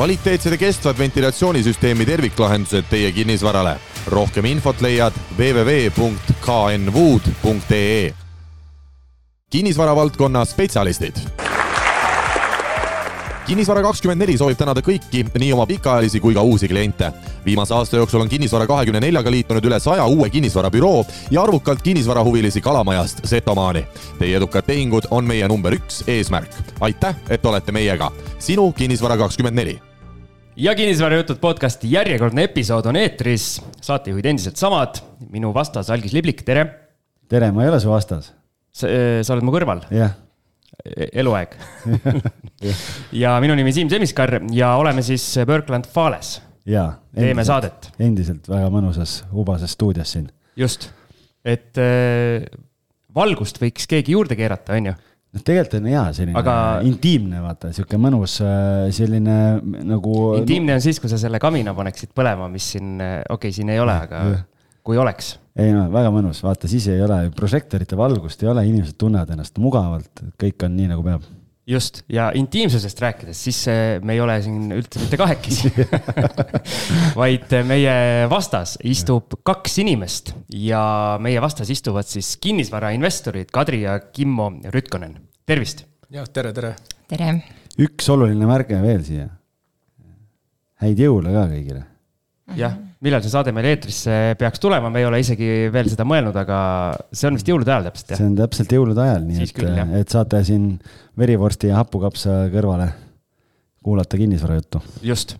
kvaliteetsed ja kestvad ventilatsioonisüsteemi terviklahendused teie kinnisvarale. rohkem infot leiad www.knwood.ee. kinnisvara valdkonna spetsialistid kinnisvara kakskümmend neli soovib tänada kõiki, nii oma pikaajalisi kui ka uusi kliente. viimase aasta jooksul on Kinnisvara kahekümne neljaga liitunud üle saja uue kinnisvarabüroo ja arvukalt kinnisvarahuvilisi Kalamajast Setomaani. Teie edukad tehingud on meie number üks eesmärk. aitäh, et olete meiega. sinu Kinnisvara kakskümmend neli ja kinnisvarajutud podcasti järjekordne episood on eetris, saatejuhid endiselt samad, minu vastas Algis Liblik, tere. tere, ma ei ole su vastas. sa, sa oled mu kõrval? jah eluaeg ja minu nimi Siim Semiskar ja oleme siis Workland Fales. jaa. teeme saadet. endiselt väga mõnusas hubases stuudios siin. just, et äh, valgust võiks keegi juurde keerata, on ju noh, tegelikult on hea selline Aga... intiimne, vaata, sihuke mõnus äh, selline nagu. intiimne on siis, kui sa selle kamina paneksid põlema, mis siin, äh, okei okay,, siin ei ole, aga kui oleks ei no väga mõnus, vaata siis ei ole prožektorite valgust ei ole, inimesed tunnevad ennast mugavalt, kõik on nii nagu peab. Just ja intiimsusest rääkides, siis me ei ole siin üldse mitte kahekesi vaid meie vastas istub kaks inimest ja meie vastas istuvad siis kinnisvarainvestorid Kadri ja Kimmo Rütkonen, tervist. jah, tere, tere. tere. üks oluline märge veel siia. häid jõule ka kõigile. jah millal see saade meil eetrisse peaks tulema, me ei ole isegi veel seda mõelnud, aga see on vist jõulude ajal täpselt, jah? see on täpselt jõulude ajal, nii siis et, et saate siin verivorsti ja hapukapsa kõrvale kuulata kinnisvara juttu. just,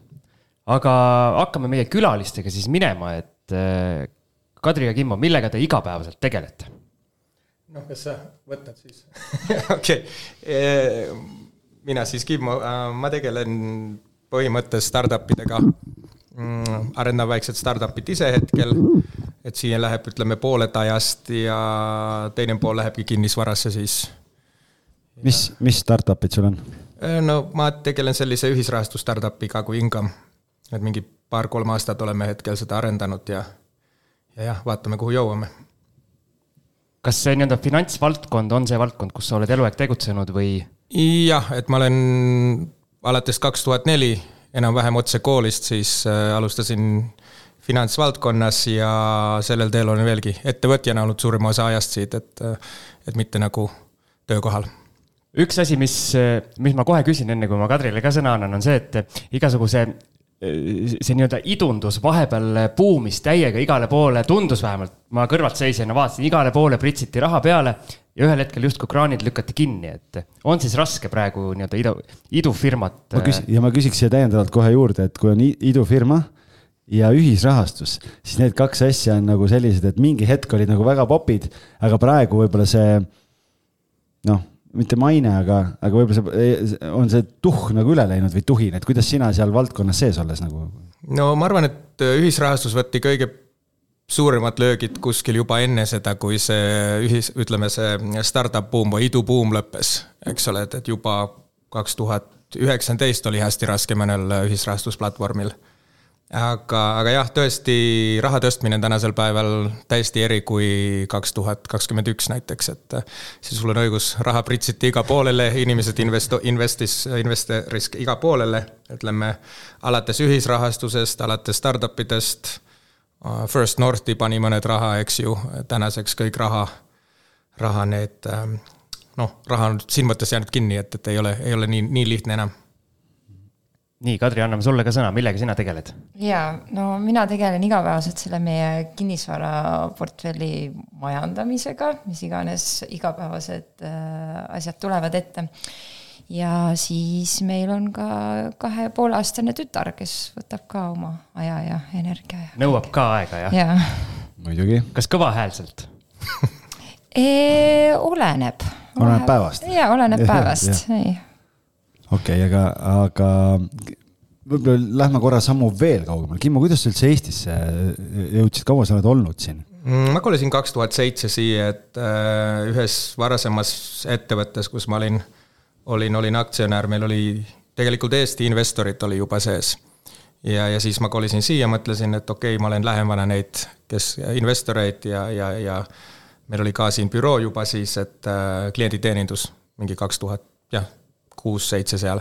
aga hakkame meie külalistega siis minema, et äh, Kadri ja Kimmo, millega te igapäevaselt tegelete? noh, kas sa võtad siis okei okay., mina siis Kimmo, äh, ma tegelen põhimõttes startup idega mm, arendan väikset startup'it ise hetkel, et siia läheb, ütleme, pooled ajast ja teine pool lähebki kinnisvarasse siis. mis, mis startup'id sul on? Äh, no ma tegelen sellise ühisrahastu startup'iga kui Income, et mingi paar-kolm aastat oleme hetkel seda arendanud ja, ja jah, vaatame, kuhu jõuame. kas see nii-öelda finantsvaldkond on see valdkond, kus sa oled eluaeg tegutsenud või? jah, et ma olen alates kaks tuhat neli enam-vähem otse koolist, siis äh, alustasin finantsvaldkonnas ja sellel teel olen veelgi ettevõtjana olnud suurema osa ajast siit, et, äh, et mitte nagu töökohal. Üks asi, mis, mis ma kohe küsin, enne kui ma Kadrile ka sõna annan, on see, et igasuguse see nii-öelda idundus vahepeal buumis täiega igale poole, tundus vähemalt, ma kõrvaltseisjana vaatasin, igale poole pritsiti raha peale ja ühel hetkel justkui kraanid lükati kinni, et on siis raske praegu nii-öelda idu, idufirmat. ma küsin, ja ma küsiks siia täiendavalt kohe juurde, et kui on idufirma ja ühisrahastus, siis need kaks asja on nagu sellised, et mingi hetk olid nagu väga popid, aga praegu võib-olla see noh, mitte maine, aga, aga võib-olla see on see tuhh nagu üle läinud või tuhin, et kuidas sina seal valdkonnas sees olles nagu? no ma arvan, et ühisrahastus võtti kõige suuremad löögid kuskil juba enne seda, kui see ühis, ütleme, see startup buum või idubuum lõppes, eks ole, et, et juba kaks tuhat üheksateist oli hästi raske mõnel ühisrahastusplatvormil. aga, aga jah, tõesti, raha tõstmine tänasel päeval täiesti eri kui kaks tuhat kakskümmend üks näiteks, et siis sul on õigus, raha pritsiti iga poolele, inimesed investo-, investis, investeeris iga poolele, ütleme, alates ühisrahastusest, alates startup idest First Northi pani mõned raha, eks ju, tänaseks kõik raha, raha need ähm, noh, raha on siin mõttes jäänud kinni, et, et ei ole, ei ole nii, nii lihtne enam. nii, Kadri, anname sulle ka sõna, millega sina tegeled? jaa, no mina tegelen igapäevaselt selle meie kinnisvaraportfelli majandamisega, mis iganes igapäevased äh, asjad tulevad ette ja siis meil on ka kahe pooleaastane tütar, kes võtab ka oma aja ja energia ja. nõuab ka aega, jah ja.? muidugi. kas kõvahäälselt oleneb. oleneb päevast? jaa, oleneb päevast, ei. okei okay,, aga, aga võib-olla lähme korra sammu veel kaugemale. Kimmo, kuidas sa üldse Eestisse jõudsid, kaua sa oled olnud siin? Mm, ma kolisin kaks tuhat seitse siia, et äh, ühes varasemas ettevõttes, kus ma olin äh, olin, olin aktsionär, meil oli tegelikult Eesti investorid oli juba sees. ja, ja siis ma kolisin siia, mõtlesin, et okei okay,, ma olen lähemale neid, kes investoreid ja, ja, ja meil oli ka siin büroo juba siis, et äh, klienditeenindus mingi kaks tuhat, jah, kuus-seitse seal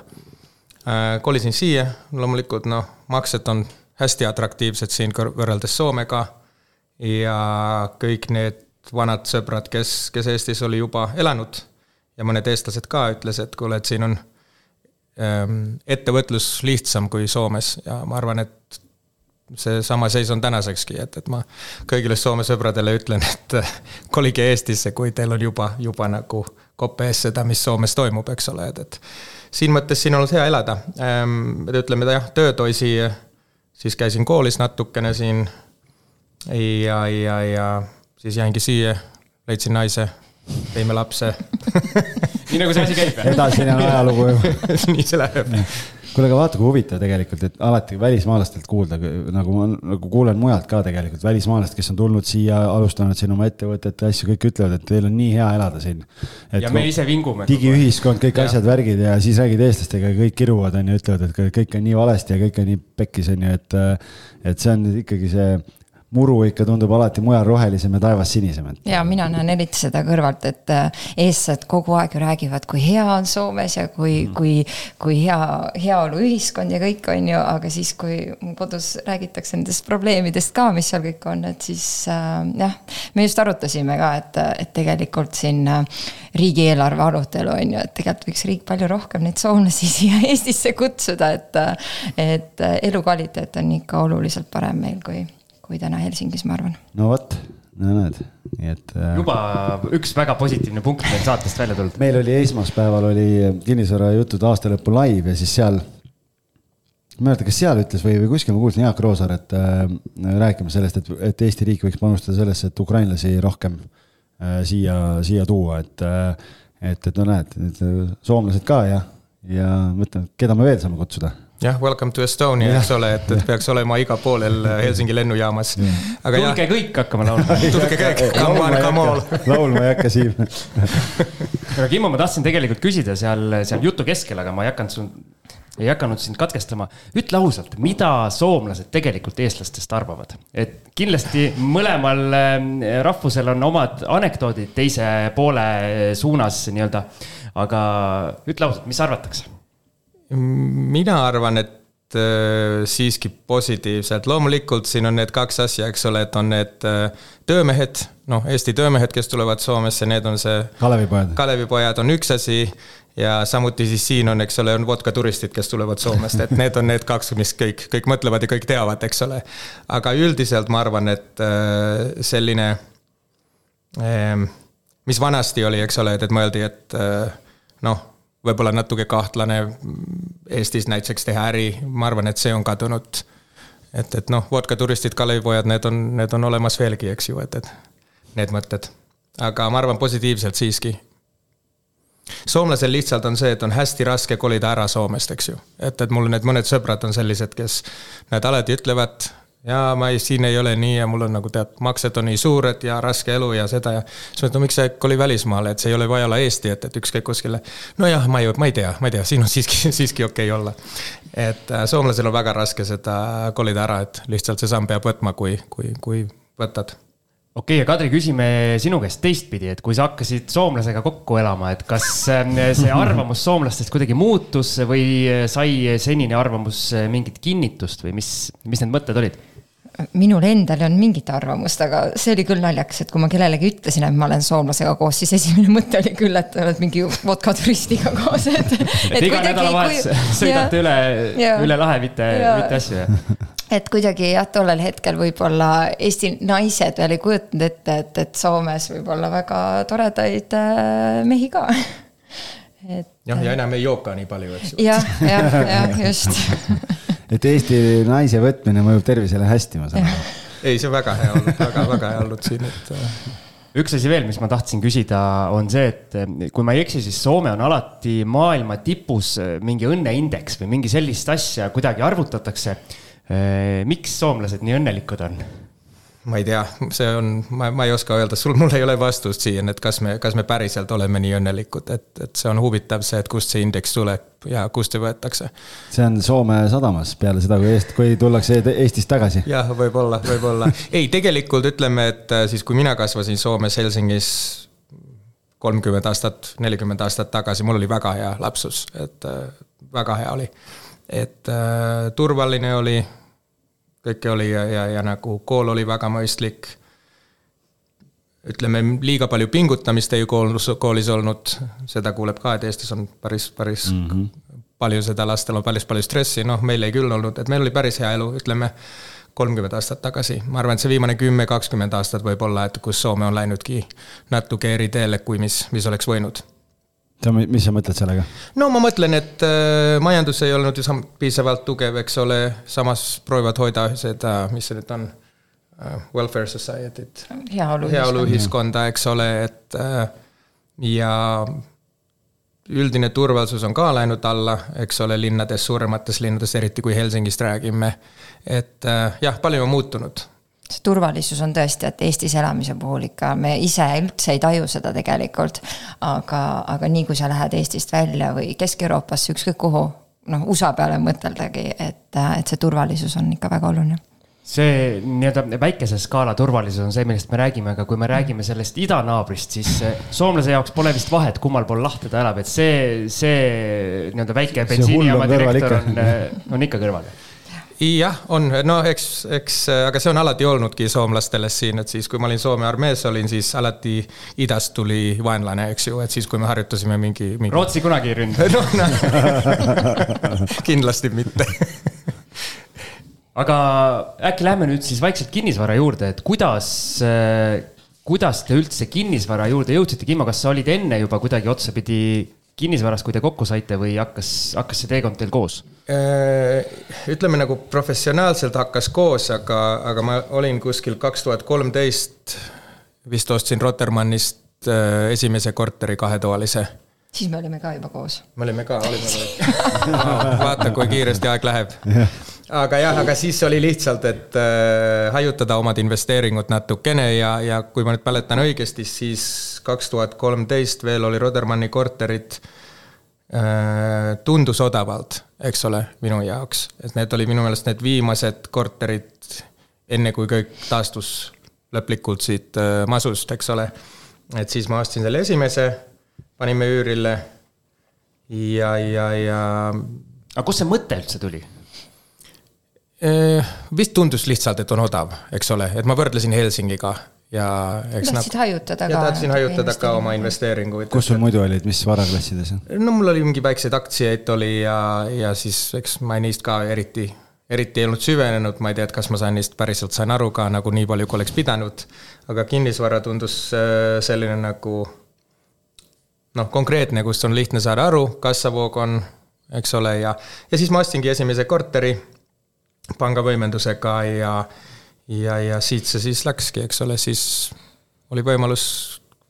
Äh, kolisin siia, loomulikult noh, maksed on hästi atraktiivsed siin võrreldes Soomega. ja kõik need vanad sõbrad, kes, kes Eestis oli juba elanud ja mõned eestlased ka ütles, et kuule, et siin on ähm, ettevõtlus lihtsam kui Soomes ja ma arvan, et seesama seis on tänasekski, et, et ma kõigile Soome sõpradele ütlen, et kolige Eestisse, kui teil on juba, juba nagu kopp ees seda, mis Soomes toimub, eks ole, et, et siin mõttes siin on olnud hea elada. Ehm, ütleme jah, töötoisi, siis käisin koolis natukene siin ja, ja, ja siis jäingi siia, leidsin naise, tõime lapse nii nagu see asi käib. edasine on ajalugu ju nii see läheb kuule, aga vaata, kui huvitav tegelikult, et alati välismaalastelt kuulda, nagu ma nagu kuulen mujalt ka tegelikult, välismaalased, kes on tulnud siia, alustanud siin oma ettevõtet ja asju, kõik ütlevad, et teil on nii hea elada siin. ja me ise vingume. digiühiskond, kõik ja. asjad, värgid ja siis räägid eestlastega ja kõik kiruvad, on ju, ütlevad, et kõik on nii valesti ja kõik on nii pekkis, on ju, et, et see on ikkagi see muru ikka tundub alati mujal rohelisem ja taevas sinisem. ja mina näen eriti seda kõrvalt, et äh, eestlased kogu aeg ju räägivad, kui hea on Soomes ja kui mm., kui, kui hea, heaoluühiskond ja kõik on ju, aga siis, kui kodus räägitakse nendest probleemidest ka, mis seal kõik on, et siis äh, jah. me just arutasime ka, et, et tegelikult siin äh, riigieelarve arutelu on ju, et tegelikult võiks riik palju rohkem neid soomlasi siia Eestisse kutsuda, et, et elukvaliteet on ikka oluliselt parem meil kui kui täna Helsingis, ma arvan. no vot, no näed, nii et äh,. juba üks väga positiivne punkt meil saatest välja tulnud. meil oli esmaspäeval oli kinnisvara jutud aastalõpu live ja siis seal ma ei mäleta, kas seal ütles või, või kuskil ma kuulsin Jaak Roosaaret äh, rääkimas sellest, et, et Eesti riik võiks panustada sellesse, et ukrainlasi rohkem äh, siia, siia tuua, et äh,. et, et no näed, soomlased ka ja, ja mõtlen, keda me veel saame kutsuda jah, welcome to Estonia, eks ole, et, et peaks olema igal poolel äh, Helsingi lennujaamas. tulge kõik hakkama laulma tulge kõik, come on, come all. laulma ei hakka Siim aga Kimmo, ma tahtsin tegelikult küsida seal, seal jutu keskel, aga ma ei hakanud sul, ei hakanud sind katkestama. ütle ausalt, mida soomlased tegelikult eestlastest arvavad? et kindlasti mõlemal äh, rahvusel on omad anekdoodid teise poole suunas nii-öelda. aga ütle ausalt, mis arvatakse? Mina arvan, et äh, siiski positiivselt, loomulikult siin on need kaks asja, eks ole, et on need äh, töömehed, noh, Eesti töömehed, kes tulevad Soomesse, need on see. Kalevipojad. Kalevipojad on üks asi ja samuti siis siin on, eks ole, on vodkaturistid, kes tulevad Soomest, et need on need kaks, mis kõik, kõik mõtlevad ja kõik teavad, eks ole. aga üldiselt ma arvan, et äh, selline, ähm, mis vanasti oli, eks ole, et, et mõeldi, et noh võib-olla natuke kahtlane Eestis näiteks teha äri, ma arvan, et see on kadunud. et, et noh, vodkaturistid, Kalevipojad, need on, need on olemas veelgi, eks ju, et, et need mõtted. aga ma arvan positiivselt siiski. soomlasel lihtsalt on see, et on hästi raske kolida ära Soomest, eks ju. et, et mul need mõned sõbrad on sellised, kes nad alati ütlevad, ja ma ei, siin ei ole nii ja mul on nagu tead, maksed on nii suured ja raske elu ja seda ja. siis mõtled, no miks sa koli välismaale, et see ei ole vaja olla Eesti, et, et ükskõik kuskile. nojah, ma ei, ma ei tea, ma ei tea, siin on siiski, siiski okei okay olla. et äh, soomlasel on väga raske seda kolida ära, et lihtsalt see samm peab võtma, kui, kui, kui võtad okei okay,, ja Kadri, küsime sinu käest teistpidi, et kui sa hakkasid soomlasega kokku elama, et kas äh, see arvamus soomlastest kuidagi muutus või sai senine arvamus mingit kinnitust või mis, mis need mõtted olid? minul endal ei olnud mingit arvamust, aga see oli küll naljakas, et kui ma kellelegi ütlesin, et ma olen soomlasega koos, siis esimene mõte oli küll, et oled mingi vodkaturistiga koos, et. et iga nädalavahetus kui... sõidate ja, üle, üle lahe, mitte, mitte asju, jah et kuidagi jah, tollel hetkel võib-olla Eesti naised veel ei kujutanud ette, et, et Soomes võib olla väga toredaid äh, mehi ka. et. jah, ja enam ei jooka nii palju, eks ju. jah, jah, jah, just et Eesti naise võtmine mõjub tervisele hästi, ma saan aru. ei, see on väga hea olnud, väga, väga hea olnud siin, et äh, üks asi veel, mis ma tahtsin küsida, on see, et äh, kui ma ei eksi, siis Soome on alati maailma tipus äh, mingi õnneindeks või mingi sellist asja kuidagi arvutatakse. Miks soomlased nii õnnelikud on? ma ei tea, see on, ma, ma ei oska öelda, sul, mul ei ole vastust siiani, et kas me, kas me päriselt oleme nii õnnelikud, et, et see on huvitav see, et kust see indeks tuleb ja kust see võetakse. see on Soome sadamas peale seda, kui Eest-, kui tullakse Eestist tagasi. jah, võib-olla, võib-olla. ei, tegelikult ütleme, et äh, siis, kui mina kasvasin Soomes Helsingis kolmkümmend aastat, nelikümmend aastat tagasi, mul oli väga hea lapsus, et äh, väga hea oli. et äh, turvaline oli, kõike oli ja, ja, ja nagu kool oli väga mõistlik ütleme, liiga palju pingutamist ei koolis, koolis olnud, seda kuuleb ka, et Eestis on päris, päris mm -hmm. palju seda, lastel on päris palju stressi, noh, meil ei küll olnud, et meil oli päris hea elu, ütleme kolmkümmend aastat tagasi. ma arvan, et see viimane kümme, kakskümmend aastat võib-olla, et kus Soome on läinudki natuke eri teele, kui mis, mis oleks võinud. Sa, mis sa mõtled sellega? no ma mõtlen, et äh, majandus ei olnud ju sam-, piisavalt tugev, eks ole, samas proovivad hoida seda, mis see nüüd on Äh, welfare society't. heaoluühiskonda, eks ole, et äh, ja üldine turvalisus on ka läinud alla, eks ole, linnades, suuremates linnades, eriti kui Helsingist räägime. et jah, palju on muutunud see turvalisus on tõesti, et Eestis elamise puhul ikka me ise üldse ei taju seda tegelikult. aga, aga nii kui sa lähed Eestist välja või Kesk-Euroopasse, ükskõik kuhu, noh, USA peale mõteldagi, et, et see turvalisus on ikka väga oluline see nii-öelda väikese skaala turvalisus on see, millest me räägime, aga kui me räägime sellest idanaabrist, siis soomlase jaoks pole vist vahet, kummal pool lahte ta elab, et see, see nii-öelda väike bensiinijaama direktor on, on ikka kõrval jah, on, no eks, eks, aga see on alati olnudki soomlastele siin, et siis, kui ma olin Soome armees olin, siis alati idast tuli vaenlane, eks ju, et siis, kui me harjutasime mingi, mingi.... Rootsi kunagi ei ründa no, no. kindlasti mitte aga äkki lähme nüüd siis vaikselt kinnisvara juurde, et kuidas, kuidas te üldse kinnisvara juurde jõudsite, Kimmo, kas sa olid enne juba kuidagi otsapidi kinnisvaras, kui te kokku saite või hakkas, hakkas see teekond teil koos? Äh, ütleme nagu professionaalselt hakkas koos, aga, aga ma olin kuskil kaks tuhat kolmteist, vist ostsin Rotermannist äh, esimese korteri kahetoalise siis me olime ka juba koos. me olime ka, olime koos vaata, kui kiiresti aeg läheb aga jah, aga siis oli lihtsalt, et äh, hajutada omad investeeringud natukene ja, ja kui ma nüüd mäletan õigesti, siis kaks tuhat kolmteist veel oli Rodermanni korterid äh,. tundus odavalt, eks ole, minu jaoks, et need oli minu meelest need viimased korterid, enne kui kõik taastus lõplikult siit äh, masust, eks ole. et siis ma ostsin selle esimese, panime üürile ja, ja, ja. aga kust see mõte üldse tuli? Eh, vist tundus lihtsalt, et on odav, eks ole, et ma võrdlesin Helsingiga ja eks tahtsid nagu, hajutada ka. tahtsin hajutada ka oma investeeringuid. kus sul muidu olid, mis varaklassides? no mul oli mingi väikseid aktsiaid oli ja, ja siis eks ma neist ka eriti, eriti ei olnud süvenenud, ma ei tea, et kas ma sain neist päriselt sain aru ka nagu nii palju, kui oleks pidanud. aga kinnisvara tundus äh, selline nagu noh, konkreetne, kust on lihtne saada aru, kassavoog on, eks ole, ja, ja siis ma ostsingi esimese korteri pangavõimendusega ja, ja, ja siit see siis läkski, eks ole, siis oli võimalus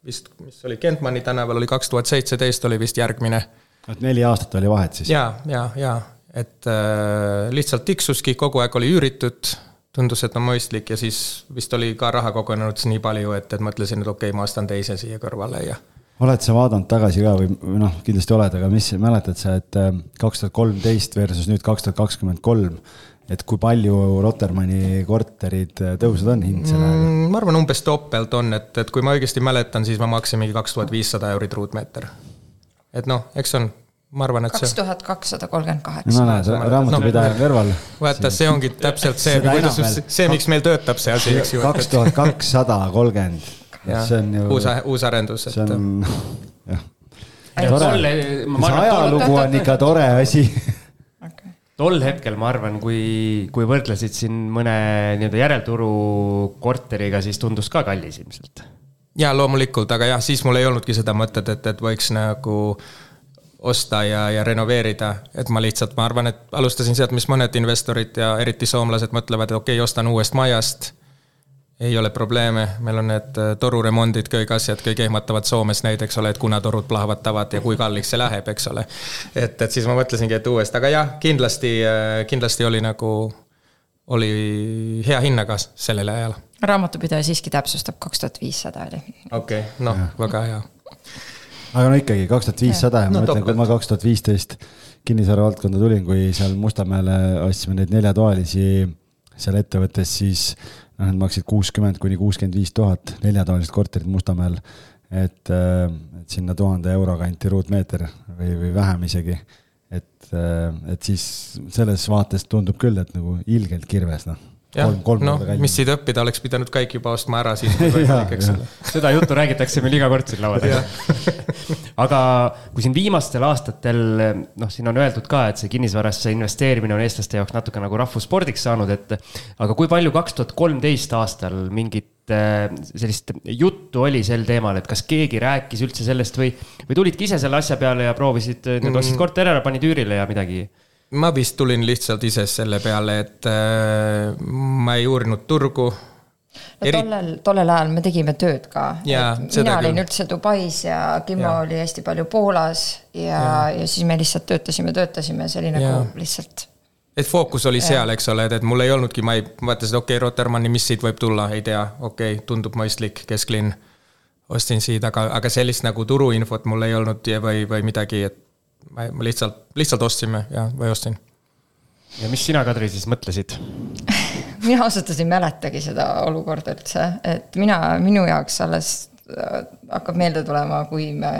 vist, mis oli Kentmanni tänaval, oli kaks tuhat seitseteist oli vist järgmine. et neli aastat oli vahet siis? ja, ja, ja et äh, lihtsalt tiksuski, kogu aeg oli üüritud, tundus, et on mõistlik ja siis vist oli ka raha kogunenud nii palju, et, et mõtlesin, et okei okay,, ma ostan teise siia kõrvale ja oled sa vaadanud tagasi ka või noh, kindlasti oled, aga mis mäletad sa, et äh, kaks tuhat kolmteist versus nüüd kaks tuhat kakskümmend kolm, et kui palju Rotermanni korterid tõusnud on hind selle ajaga mm,? ma arvan, umbes topelt on, et, et kui ma õigesti mäletan, siis ma maksin mingi kaks tuhat viissada eurit ruutmeeter. et noh, eks on, ma arvan, et see. kaks tuhat kakssada kolmkümmend kaheksa. no näed, raamatupidaja no, kõrval. vaata, see ongi täpselt see, kuidas, see, miks meil töötab see asi, eks ju. kaks tuhat kakssada kolmkümmend. see on ju. uus, uus arendus, et. see on, jah. see ajalugu on ikka tore asi tol hetkel ma arvan, kui, kui võrdlesid siin mõne nii-öelda järelturu korteriga, siis tundus ka kallis ilmselt. ja loomulikult, aga jah, siis mul ei olnudki seda mõtet, et, et võiks nagu osta ja, ja renoveerida, et ma lihtsalt, ma arvan, et alustasin sealt, mis mõned investorid ja eriti soomlased mõtlevad, et okei okay,, ostan uuest majast ei ole probleeme, meil on need äh, toruremondid, kõik asjad, kõik ehmatavad Soomes näiteks ole, et kuna torud plahvatavad ja kui kalliks see läheb, eks ole. et, et siis ma mõtlesingi, et uuesti, aga jah, kindlasti, äh, kindlasti oli nagu, oli hea hinnaga sellel ajal. raamatupidaja siiski täpsustab, kaks tuhat viissada oli. okei okay,, noh, väga hea. aga no ikkagi kaks tuhat viissada ja ma no, mõtlen, kui ma kaks tuhat viisteist kinnisvara valdkonda tulin, kui seal Mustamäele ostsime neid neljatoalisi seal ettevõttes, siis need maksid kuuskümmend kuni kuuskümmend viis tuhat, neljatoalised korterid Mustamäel. et, et sinna tuhande euro kanti ruutmeeter või, või vähem isegi. et, et siis selles vaates tundub küll, et nagu ilgelt kirves, noh jah, noh, mis siit õppida, oleks pidanud kõik juba ostma ära siis seda juttu räägitakse meil iga kord siin laua taga. Aga kui siin viimastel aastatel, noh, siin on öeldud ka, et see kinnisvarasse investeerimine on eestlaste jaoks natuke nagu rahvusspordiks saanud, et aga kui palju kaks tuhat kolmteist aastal mingit äh, sellist juttu oli sel teemal, et kas keegi rääkis üldse sellest või, või tulidki ise selle asja peale ja proovisid, nüüd ostsid mm. korteri ära, panid üürile ja midagi? Ma vist tulin lihtsalt ise selle peale, et äh, ma ei uurinud turgu. no Eri... tollel, tollel ajal me tegime tööd ka. mina olin üldse Dubais ja Kimmo ja. oli hästi palju Poolas ja, ja., ja siis me lihtsalt töötasime, töötasime, see oli nagu ja. lihtsalt et fookus oli ja. seal, eks ole, et, et mul ei olnudki, ma ei, vaatasin, okei okay,, Rotermanni, mis siit võib tulla, ei tea, okei okay,, tundub mõistlik, kesklinn. ostsin siit, aga, aga sellist nagu turuinfot mul ei olnud ja, või, või midagi, et ma, ma lihtsalt, lihtsalt ostsime ja, või ostsin. ja mis sina, Kadri, siis mõtlesid mina ausalt öeldes ei mäletagi seda olukorda üldse, et mina, minu jaoks alles äh, hakkab meelde tulema, kui me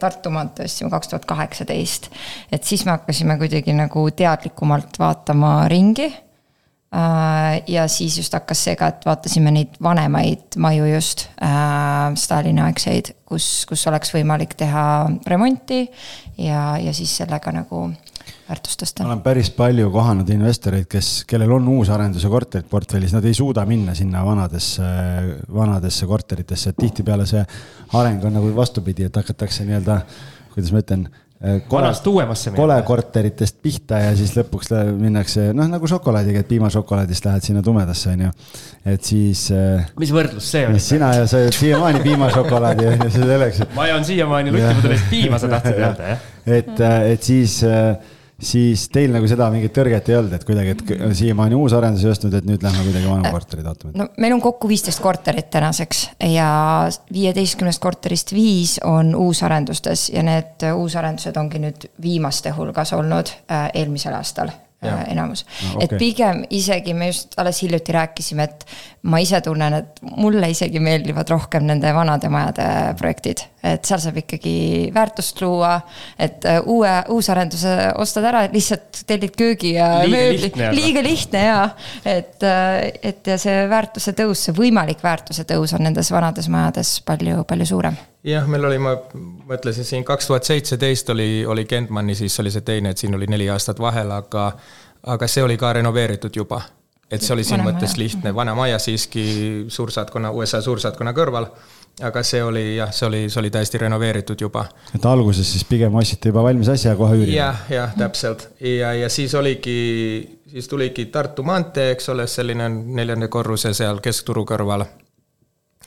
Tartu maantee ostsime kaks tuhat kaheksateist. et siis me hakkasime kuidagi nagu teadlikumalt vaatama ringi ja siis just hakkas see ka, et vaatasime neid vanemaid maju just, äh, Stalini aegseid, kus, kus oleks võimalik teha remonti ja, ja siis sellega nagu väärtust tõsta. ma olen päris palju kohanud investoreid, kes, kellel on uusarenduse korterid portfellis, nad ei suuda minna sinna vanadesse, vanadesse korteritesse, et tihtipeale see areng on nagu vastupidi, et hakatakse nii-öelda, kuidas ma ütlen Äh, vanast uuemasse kolekorteritest pihta ja siis lõpuks minnakse, noh nagu šokolaadiga, et piimašokolaadist lähed sinna tumedasse, on ju. et siis. Äh, mis võrdlus see oli? sina ja sa jood siiamaani piimašokolaadi, on ju, selleks. ma joon siiamaani lutipudelist piima, sa tahtsid öelda, jah? et, äh, et siis siis teil nagu seda mingit tõrget ei olnud, et kuidagi, et siiamaani uusarendusi ostnud, et nüüd lähme kuidagi vanu korterid vaatama? no meil on kokku viisteist korterit tänaseks ja viieteistkümnest korterist viis on uusarendustes ja need uusarendused ongi nüüd viimaste hulgas olnud äh, eelmisel aastal Ja. enamus no,, okay. et pigem isegi me just alles hiljuti rääkisime, et ma ise tunnen, et mulle isegi meeldivad rohkem nende vanade majade projektid et seal saab ikkagi väärtust luua, et äh, uue, uusarenduse ostad ära, lihtsalt tellid köögi ja mööbli, liiga lihtne ja. et, äh, et ja see väärtuse tõus, see võimalik väärtuse tõus on nendes vanades majades palju, palju suurem. jah, meil oli, ma mõtlesin siin kaks tuhat seitseteist oli, oli Kentmanni, siis oli see teine, et siin oli neli aastat vahel, aga, aga see oli ka renoveeritud juba. Et see oli siin mõttes lihtne, vana maja siiski suursaatkonna, USA suursaatkonna kõrval aga see oli jah, see oli, see oli täiesti renoveeritud juba. et alguses siis pigem ostsite juba valmis asja kohe üürima ja,? jah, jah, täpselt ja, ja siis oligi, siis tuligi Tartu maantee, eks ole, selline neljanda korruse seal keskturu kõrval.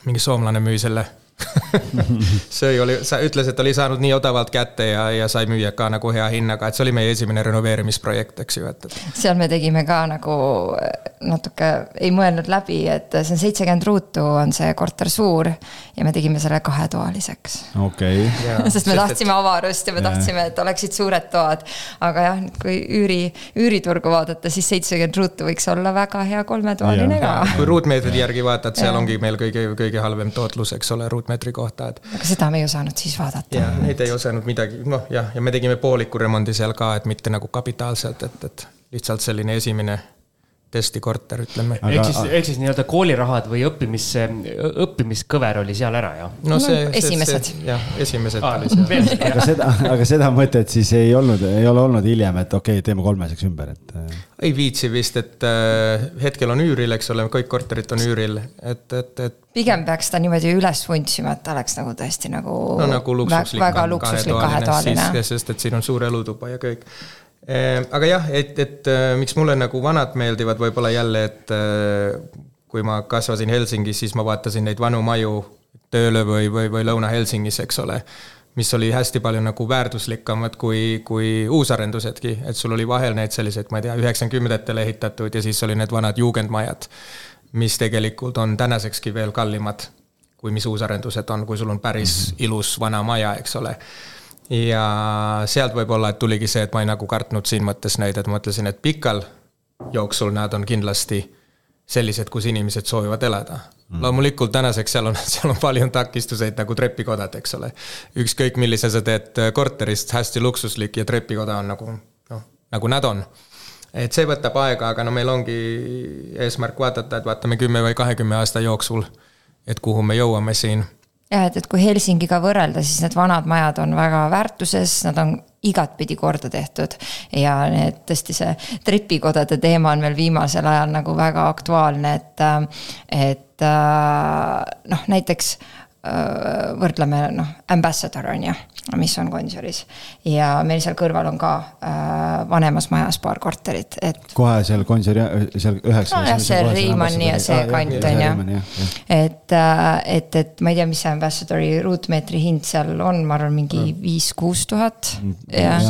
mingi soomlane müüs selle see oli, sa ütles, et oli saanud nii odavalt kätte ja, ja sai müüa ka nagu hea hinnaga, et see oli meie esimene renoveerimisprojekt, eks ju, et, et. seal me tegime ka nagu natuke, ei mõelnud läbi, et see on seitsekümmend ruutu, on see korter suur. ja me tegime selle kahetoaliseks. okei okay. sest me tahtsime et... avarust ja me tahtsime, et oleksid suured toad. aga jah, kui üüri, üüriturgu vaadata, siis seitsekümmend ruutu võiks olla väga hea kolmetoaline ka. kui ruutmeetrite järgi vaatad, seal ja. ongi meil kõige, kõige halvem tootlus, eks ole, ruutmeetri kohta, et. aga seda me ei osanud siis vaadata. jah, neid ei osanud midagi, noh jah, ja me tegime pooliku remondi seal ka, et mitte nagu kapitaalselt, et, et lihtsalt selline esimene testikorter, ütleme. ehk siis, ehk siis nii-öelda koolirahad või õppimis, õppimiskõver oli seal ära, jah? no see no,. esimesed. jah, esimesed ah, oli seal. aga seda, aga seda mõtet siis ei olnud, ei ole olnud hiljem, et okei okay,, teeme kolmeseks ümber, et. Äh. ei viitsi vist, et äh, hetkel on üüril, eks ole, kõik korterid on üüril, et, et, et. pigem peaks ta niimoodi üles vuntsima, et ta oleks nagu tõesti nagu. no nagu luksuslik. väga luksuslik kahetoaline. sest et siin on suur elutuba ja kõik aga jah, et, et äh, miks mulle nagu vanad meeldivad, võib-olla jälle, et äh, kui ma kasvasin Helsingis, siis ma vaatasin neid vanu maju tööle või, või, või Lõuna-Helsingis, eks ole. mis oli hästi palju nagu väärtuslikamad kui, kui uusarendusedki, et sul oli vahel neid selliseid, ma ei tea, üheksakümnendatel ehitatud ja siis oli need vanad juugendmajad, mis tegelikult on tänasekski veel kallimad kui mis uusarendused on, kui sul on päris mm -hmm. ilus vana maja, eks ole ja sealt võib-olla, et tuligi see, et ma ei nagu kartnud siin mõttes neid, et mõtlesin, et pikal jooksul nad on kindlasti sellised, kus inimesed soovivad elada mm.. loomulikult tänaseks seal on, seal on palju takistuseid nagu trepikodad, eks ole. ükskõik, millise sa teed korterist, hästi luksuslik ja trepikoda on nagu noh, nagu nad on. et see võtab aega, aga no meil ongi eesmärk vaadata, et vaatame kümme või kahekümne aasta jooksul, et kuhu me jõuame siin jah, et, et kui Helsingiga võrrelda, siis need vanad majad on väga väärtuses, nad on igatpidi korda tehtud. ja need tõesti see trepikodade teema on meil viimasel ajal nagu väga aktuaalne, et, et noh, näiteks Äh, võrdleme noh, Ambassador on ju, mis on Gonsioris. ja meil seal kõrval on ka äh, vanemas majas paar korterit, et. kohe seal Gonsiori, seal üheksa. nojah, see Reimanni ja see kant on ju. et, äh, et, et ma ei tea, mis see Ambassadori ruutmeetri hind seal on, ma arvan, mingi viis-kuus tuhat. Mm, jah,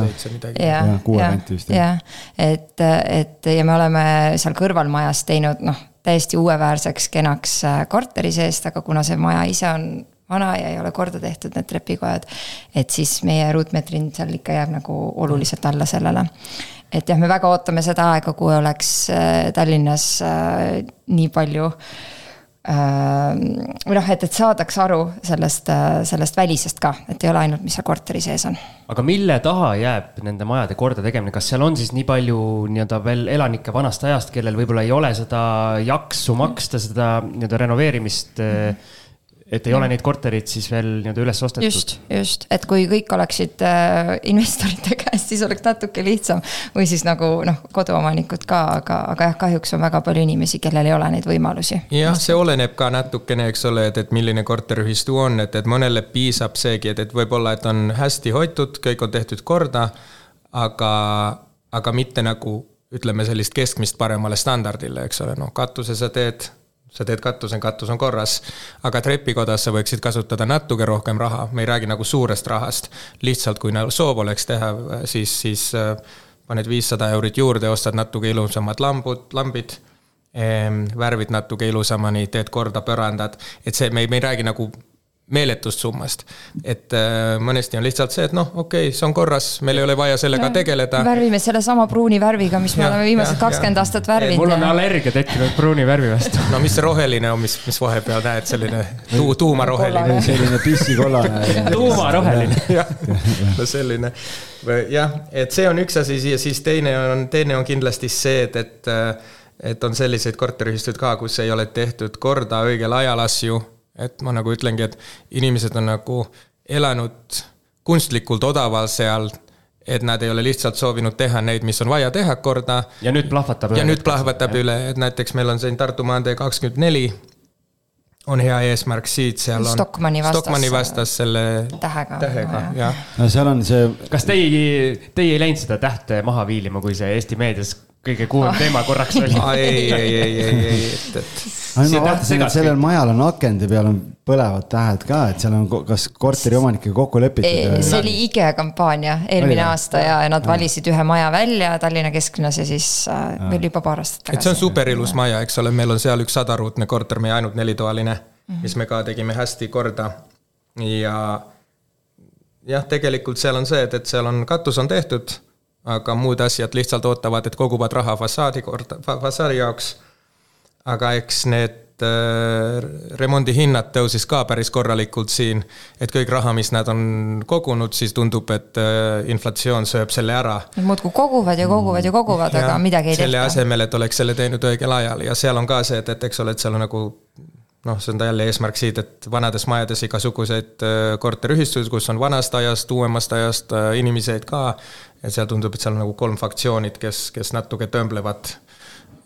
jah, kuue kanti vist. jah, et, et ja me oleme seal kõrvalmajas teinud noh täiesti uueväärseks, kenaks äh, korteri seest, aga kuna see maja ise on vana ja ei ole korda tehtud, need trepikojad. et siis meie ruutmeetri hind seal ikka jääb nagu oluliselt alla sellele. et jah, me väga ootame seda aega, kui oleks äh, Tallinnas äh, nii palju äh, või noh, et, et saadaks aru sellest, sellest välisest ka, et ei ole ainult, mis seal korteri sees on. aga mille taha jääb nende majade kordategemine, kas seal on siis nii palju nii-öelda veel elanikke vanast ajast, kellel võib-olla ei ole seda jaksu maksta seda nii-öelda renoveerimist mm? -hmm et ei ole neid korterid siis veel nii-öelda üles ostetud. just, just, et kui kõik oleksid äh, investorite käes, siis oleks natuke lihtsam. või siis nagu noh, koduomanikud ka, aga, aga jah, kahjuks on väga palju inimesi, kellel ei ole neid võimalusi. jah, see oleneb ka natukene, eks ole, et, et milline korteriühistu on, et, et mõnele piisab seegi, et, et võib-olla, et on hästi hoitud, kõik on tehtud korda. aga, aga mitte nagu ütleme sellist keskmist paremale standardile, eks ole, noh katuse sa teed sa teed katuse, katus on korras. aga trepikodas sa võiksid kasutada natuke rohkem raha, me ei räägi nagu suurest rahast. lihtsalt, kui nagu soov oleks teha, siis, siis äh, paned viissada eurit juurde, ostad natuke ilusamad lambud, lambid ehm,. värvid natuke ilusamani, teed korda põrandad, et see, me ei, me ei räägi nagu meeletust summast. et äh, mõnesti on lihtsalt see, et noh, okei okay,, see on korras, meil ei ole vaja sellega tegeleda. värvime sellesama pruuni värviga, mis me ja, oleme viimased kakskümmend aastat värvinud. mul on allergia tekkinud pruuni värvi vastu. no mis see roheline on, mis, mis vahepeal näed, selline tuu, tuumaroheline. selline pissikollane tuumaroheline. jah, no selline, jah, et see on üks asi ja siis teine on, teine on kindlasti see, et, et et on selliseid korteriühistuid ka, kus ei ole tehtud korda õigel ajal asju et ma nagu ütlengi, et inimesed on nagu elanud kunstlikult odaval seal, et nad ei ole lihtsalt soovinud teha neid, mis on vaja teha korda. ja nüüd plahvatab. ja nüüd plahvatab üle, et näiteks meil on siin Tartu maantee kakskümmend neli on hea eesmärk siit, seal on Stockmanni vastas, Stockmanni vastas selle tähega, tähega, jah. no seal on see. kas teie, teie ei läinud seda tähte maha viilima, kui see Eesti meedias kõige kuumem teema korraks oli. ei, ei, ei, ei, ei, et, et. ma vaatasin, et sellel majal on akende peal on põlevad tähed ka, et seal on kas korteriomanikega kokku lepitud. see oli IGE kampaania eelmine oli, aasta ja, ja nad valisid ühe maja välja Tallinna kesklinnas ja siis äh, veel juba paar aastat tagasi. et see on superilus maja, eks ole, meil on seal üks sadaruutne korter, meie ainult nelitoaline mm, -hmm. mis me ka tegime hästi korda ja jah, tegelikult seal on see, et, et seal on katus on tehtud aga muud asjad lihtsalt ootavad, et koguvad raha fassaadi korda, fassaadi jaoks. aga eks need äh, remondihinnad tõusis ka päris korralikult siin, et kõik raha, mis nad on kogunud, siis tundub, et äh, inflatsioon sööb selle ära. Nad muudkui koguvad ja koguvad ja koguvad, aga midagi ei tehta. selle asemel, et oleks selle teinud õigel ajal ja seal on ka see, et, et eks ole, et seal on nagu noh, see on ta jälle eesmärk siit, et vanades majades igasuguseid äh, korteriühistuid, kus on vanast ajast, uuemast ajast inimeseid ka et seal tundub, et seal on nagu kolm faktsioonid, kes, kes natuke tõmblevad,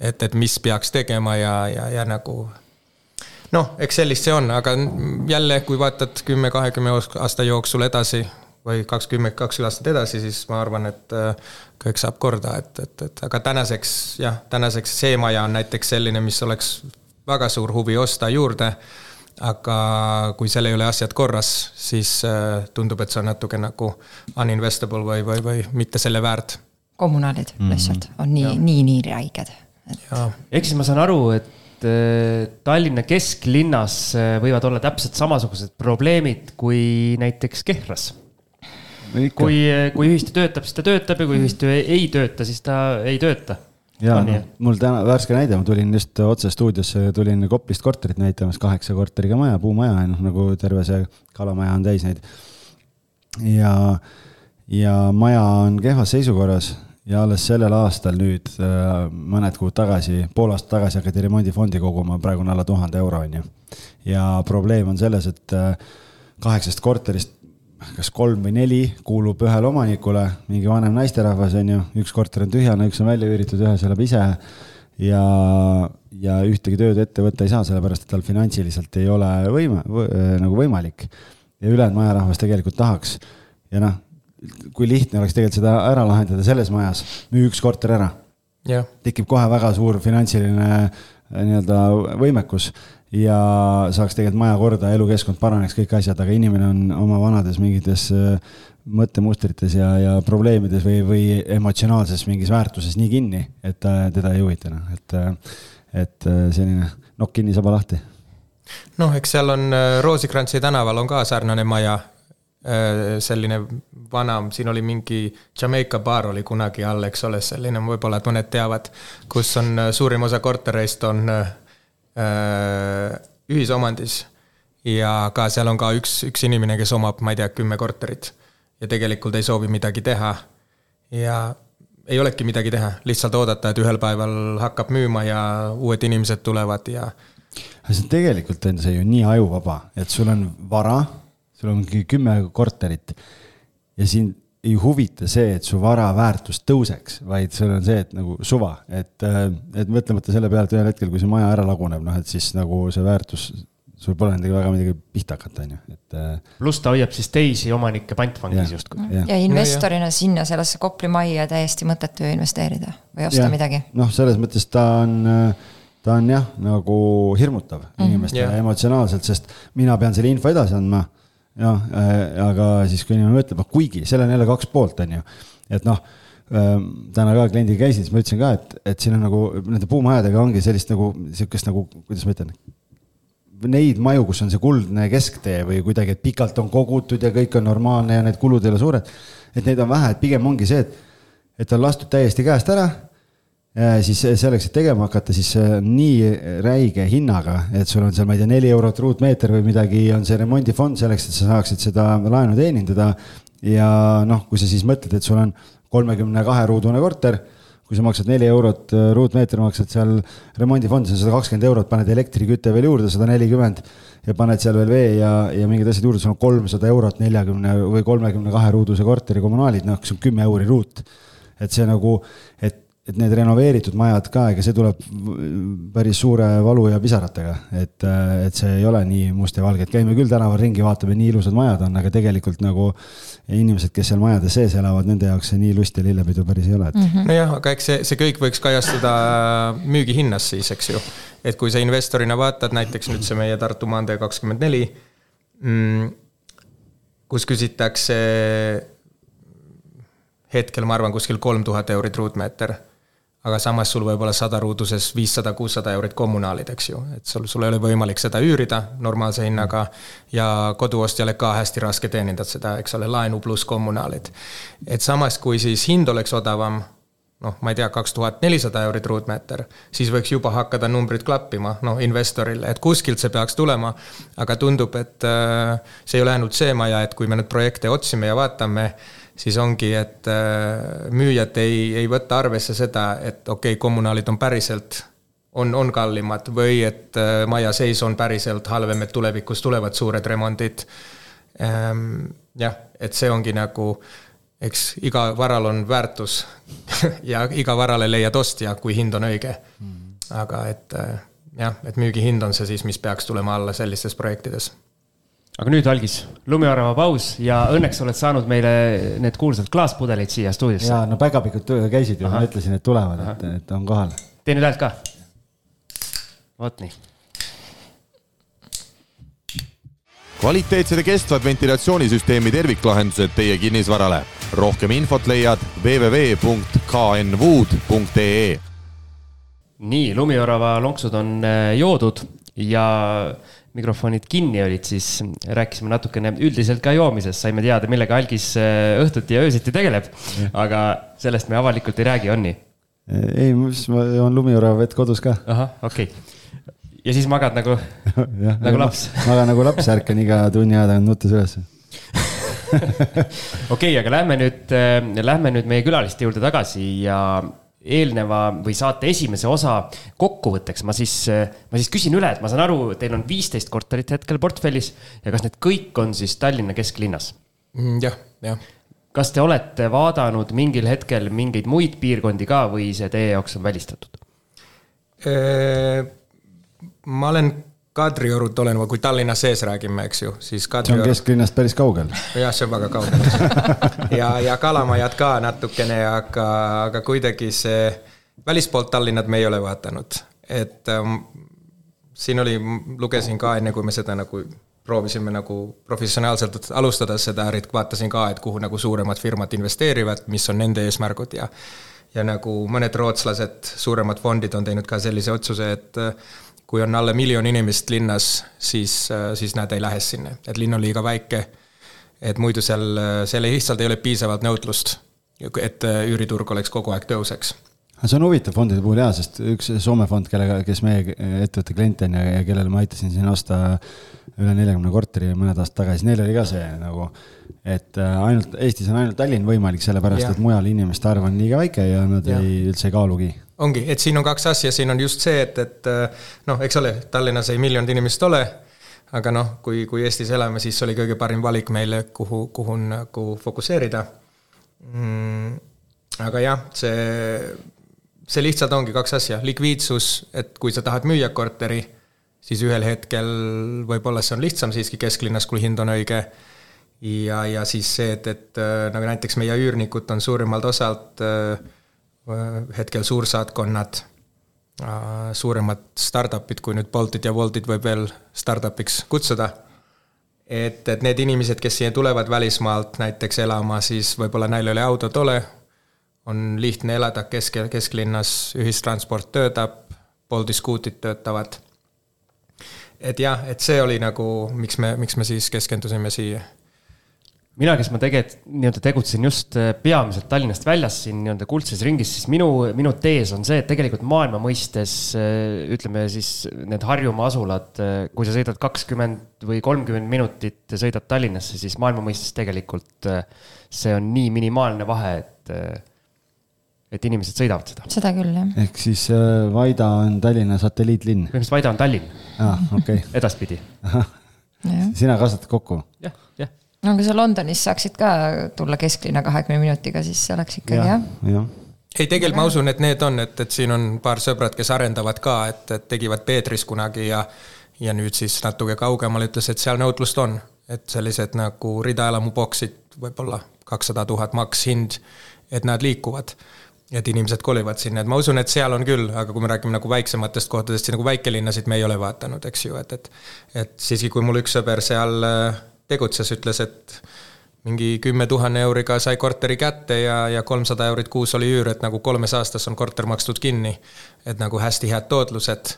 et, et mis peaks tegema ja, ja, ja nagu noh, eks sellist see on, aga jälle, kui vaatad kümme, kahekümne aasta jooksul edasi või kakskümmend, kakskümmend aastat edasi, siis ma arvan, et äh, kõik saab korda, et, et, et aga tänaseks jah, tänaseks see maja on näiteks selline, mis oleks väga suur huvi osta juurde aga kui seal ei ole asjad korras, siis äh, tundub, et see on natuke nagu uninvestable või, või, või mitte selle väärt. kommunaalid mm -hmm. lihtsalt on nii, nii, nii räiged et.... ehk siis ma saan aru, et äh, Tallinna kesklinnas äh, võivad olla täpselt samasugused probleemid kui näiteks Kehras. kui, kui ühistu töötab, siis ta töötab ja kui ühistu ei tööta, siis ta ei tööta ja On nii? mul täna värske näide, ma tulin just otse stuudiosse, tulin Koplist korterit näitamas, kaheksa korteriga maja, puumaja, noh nagu terve see kalamaja on täis neid. ja, ja maja on kehvas seisukorras ja alles sellel aastal nüüd äh, mõned kuud tagasi, pool aastat tagasi hakati remondifondi koguma, praegu on alla tuhande euro, on ju. ja probleem on selles, et äh, kaheksast korterist kas kolm või neli kuulub ühele omanikule, mingi vanem naisterahvas on ju, üks korter on tühjane, üks on välja üüritud, ühes elab ise. ja, ja ühtegi tööd ette võtta ei saa, sellepärast et tal finantsiliselt ei ole võime võ, nagu võimalik. ja ülejäänud majarahvas tegelikult tahaks ja noh, kui lihtne oleks tegelikult seda ära lahendada selles majas, müü üks korter ära jah, tekib kohe väga suur finantsiline äh, nii-öelda võimekus ja saaks tegelikult maja korda, elukeskkond paraneks, kõik asjad, aga inimene on oma vanades mingites äh, mõttemustrites ja, ja probleemides või, või emotsionaalses mingis väärtuses nii kinni, et teda ei huvita noh, et, äh, et äh, selline nokk kinni, saba lahti. noh, eks seal on Roosikrantsi tänaval on ka sarnane maja. selline vana, siin oli mingi Jamaica baar oli kunagi all, eks ole, selline, võib-olla et mõned teavad, kus on suurim osa kortereist on äh, ühisomandis. ja ka seal on ka üks, üks inimene, kes omab, ma ei tea, kümme korterit ja tegelikult ei soovi midagi teha. ja ei olegi midagi teha, lihtsalt oodata, et ühel päeval hakkab müüma ja uued inimesed tulevad ja aga see tegelikult on see ju nii ajuvaba, et sul on vara, sul on kümme korterit ja sind ei huvita see, et su vara väärtus tõuseks, vaid sul on see, et nagu suva, et, et mõtlemata selle peale, et ühel hetkel, kui see maja ära laguneb, noh, et siis nagu see väärtus, sul pole midagi väga midagi pihta hakata, on ju, et. pluss ta hoiab siis teisi omanikke pantvangis justkui. ja investorina sinna sellesse Kopli majja täiesti mõttetu investeerida või osta Jah. midagi. noh, selles mõttes ta on, ta on jah, nagu hirmutav mm -hmm. inimestele Jah. emotsionaalselt, sest mina pean selle info edasi andma. Jah äh,, aga siis, kui inimene mõtleb, kuigi seal on jälle kaks poolt, on ju, et noh ähm, täna ka kliendiga käisin, siis ma ütlesin ka, et, et siin on nagu nende puumajadega ongi sellist nagu sihukest nagu, kuidas ma ütlen. Neid maju, kus on see kuldne kesktee või kuidagi, et pikalt on kogutud ja kõik on normaalne ja need kulud ei ole suured. et neid on vähe, et pigem ongi see, et, et on lastud täiesti käest ära siis selleks, et tegema hakata, siis äh, nii räige hinnaga, et sul on seal, ma ei tea, neli eurot ruutmeeter või midagi, on see remondifond selleks, et sa saaksid seda laenu teenindada. ja noh, kui sa siis mõtled, et sul on kolmekümne kahe ruudune korter, kui sa maksad neli eurot äh, ruutmeeter, maksad seal remondifondi, see on sada kakskümmend eurot, paned elektriküte veel juurde, sada nelikümmend ja paned seal veel vee ja, ja mingid asjad juurde, sul on kolmsada eurot neljakümne või kolmekümne kahe ruuduse korteri kommunaalid, noh, see on kümme euri ruut. et see nagu, et et need renoveeritud majad ka, ega see tuleb päris suure valu ja pisaratega, et, et see ei ole nii must ja valge, et käime küll tänaval ringi, vaatame, nii ilusad majad on, aga tegelikult nagu inimesed, kes seal majade sees elavad, nende jaoks see nii lust ja lillepidu päris ei ole, et mm. nojah, aga eks see, see kõik võiks kajastuda müügihinnas siis, eks ju. et kui sa investorina vaatad näiteks nüüd see meie Tartu maantee kakskümmend neli, kus küsitakse hetkel ma arvan kuskil kolm tuhat eurit ruutmeeter aga samas sul võib olla sada ruuduses viissada, kuussada eurit kommunaalid, eks ju, et sul, sul ei ole võimalik seda üürida normaalse hinnaga ja koduostjale ka hästi raske teenindada seda, eks ole, laenu pluss kommunaalid. et samas, kui siis hind oleks odavam, noh, ma ei tea, kaks tuhat nelisada eurit ruutmeeter, siis võiks juba hakata numbrid klappima, noh, investorile, et kuskilt see peaks tulema, aga tundub, et äh, see ei ole ainult see maja, et kui me nüüd projekte otsime ja vaatame, siis ongi, et äh, müüjad ei, ei võta arvesse seda, et okei okay,, kommunaalid on päriselt, on, on kallimad või et äh, maja seis on päriselt halvem, et tulevikus tulevad suured remondid. jah, et see ongi nagu, eks iga varal on väärtus ja iga varale leiad ostja, kui hind on õige. aga et äh, jah, et müügihind on see siis, mis peaks tulema alla sellistes projektides aga nüüd algis lumiorava paus ja õnneks oled saanud meile need kuulsad klaaspudelid siia stuudiosse. ja no päkapikud käisid ju, ma ütlesin, et tulevad, et, et on kohal. tee nüüd häält ka. vot nii. kvaliteetsed ja kestvad ventilatsioonisüsteemi terviklahendused teie kinnisvarale. rohkem infot leiad www.knwood.ee. nii, lumiorava lonksud on joodud ja mikrofonid kinni olid, siis rääkisime natukene üldiselt ka joomisest, saime teada, millega algis õhtuti ja öösiti tegeleb. aga sellest me avalikult ei räägi, on nii? ei, ma joon lumiorava vett kodus ka. ahah, okei okay. ja siis magad nagu nagu laps? magan nagu laps, ärkan iga tunni aja tagant nuttes ülesse okei okay,, aga lähme nüüd äh,, lähme nüüd meie külaliste juurde tagasi ja eelneva või saate esimese osa kokkuvõtteks ma siis, ma siis küsin üle, et ma saan aru, teil on viisteist korterit hetkel portfellis ja kas need kõik on siis Tallinna kesklinnas? Mm, jah, jah. kas te olete vaadanud mingil hetkel mingeid muid piirkondi ka või see teie jaoks on välistatud? ma olen Kadriorut olen, kui Tallinna sees räägime, eks ju, siis Kadrioru. see on kesklinnast päris kaugel. jah, see on väga kaugel ja, ja Kalamajad ka natukene, aga, aga kuidagi see, välispoolt Tallinnat me ei ole vaadanud, et ähm, siin oli, lugesin ka enne, kui me seda nagu proovisime nagu professionaalselt alustada seda ärit, vaatasin ka, et kuhu nagu suuremad firmad investeerivad, mis on nende eesmärgud ja ja nagu mõned rootslased, suuremad fondid on teinud ka sellise otsuse, et kui on alla miljon inimest linnas, siis, siis nad ei lähe sinna, et linn on liiga väike. et muidu seal, seal lihtsalt ei ole piisavalt nõudlust, et üüriturg oleks kogu aeg tõuseks see on huvitav fondide puhul jaa, sest üks Soome fond, kellega, kes meie ettevõtte klient on ja, ja kellele ma aitasin siin osta üle neljakümne korteri mõned aastad tagasi, neil oli ka see nagu, et äh, ainult, Eestis on ainult Tallinn võimalik, sellepärast et mujal inimeste arv on liiga väike ja nad ja. ei, üldse ei kaalugi ongi, et siin on kaks asja, siin on just see, et, et noh, eks ole, Tallinnas ei miljonit inimest ole, aga noh, kui, kui Eestis elame, siis oli kõige parim valik meile, kuhu, kuhu nagu fokusseerida mm,. aga jah, see, see lihtsalt ongi kaks asja, likviidsus, et kui sa tahad müüa korteri, siis ühel hetkel võib-olla see on lihtsam siiski kesklinnas, kui hind on õige ja, ja siis see, et, et nagu näiteks meie üürnikud on suuremalt osalt äh, hetkel suursaatkonnad, suuremad startup'id, kui nüüd Boltid ja Woltid võib veel startup'iks kutsuda. et, et need inimesed, kes siia tulevad välismaalt näiteks elama, siis võib-olla neil ei ole autot ole, on lihtne elada kesk, kesklinnas, ühistransport töötab, Bolti skuutid töötavad. et jah, et see oli nagu, miks me, miks me siis keskendusime siia mina, kes ma tegelikult nii-öelda tegutsen just äh, peamiselt Tallinnast väljas siin nii-öelda kuldses ringis, siis minu, minu tees on see, et tegelikult maailma mõistes äh, ütleme siis need Harjumaa asulad, äh, kui sa sõidad kakskümmend või kolmkümmend minutit, sõidad Tallinnasse, siis maailma mõistes tegelikult see on nii minimaalne vahe, et, et inimesed sõidavad seda. seda küll, jah. ehk siis Vaida on Tallinna satelliitlinn? põhimõtteliselt Vaida on Tallinn. aa, okei okay. edaspidi. sina kasvatad kokku? jah no kui sa Londonis saaksid ka tulla kesklinna kahekümne minutiga, siis see oleks ikkagi ja, jah. ja. ei, tegelikult ma usun, et need on, et, et siin on paar sõbrad, kes arendavad ka, et, et tegivad Peetris kunagi ja ja nüüd siis natuke kaugemal ütles, et seal nõudlust on, et sellised nagu ridaelamuboksid, võib-olla kakssada tuhat maks hind, et nad liikuvad. Et inimesed kolivad sinna, et ma usun, et seal on küll, aga kui me räägime nagu väiksematest kohtadest, nagu väikelinnasid me ei ole vaadanud, eks ju, et, et et siiski, kui mul üks sõber seal äh, tegutses, ütles, et mingi kümme tuhane euriga sai korteri kätte ja, ja kolmsada eurit kuus oli üür, et nagu kolmes aastas on korter makstud kinni. et nagu hästi head tootlused.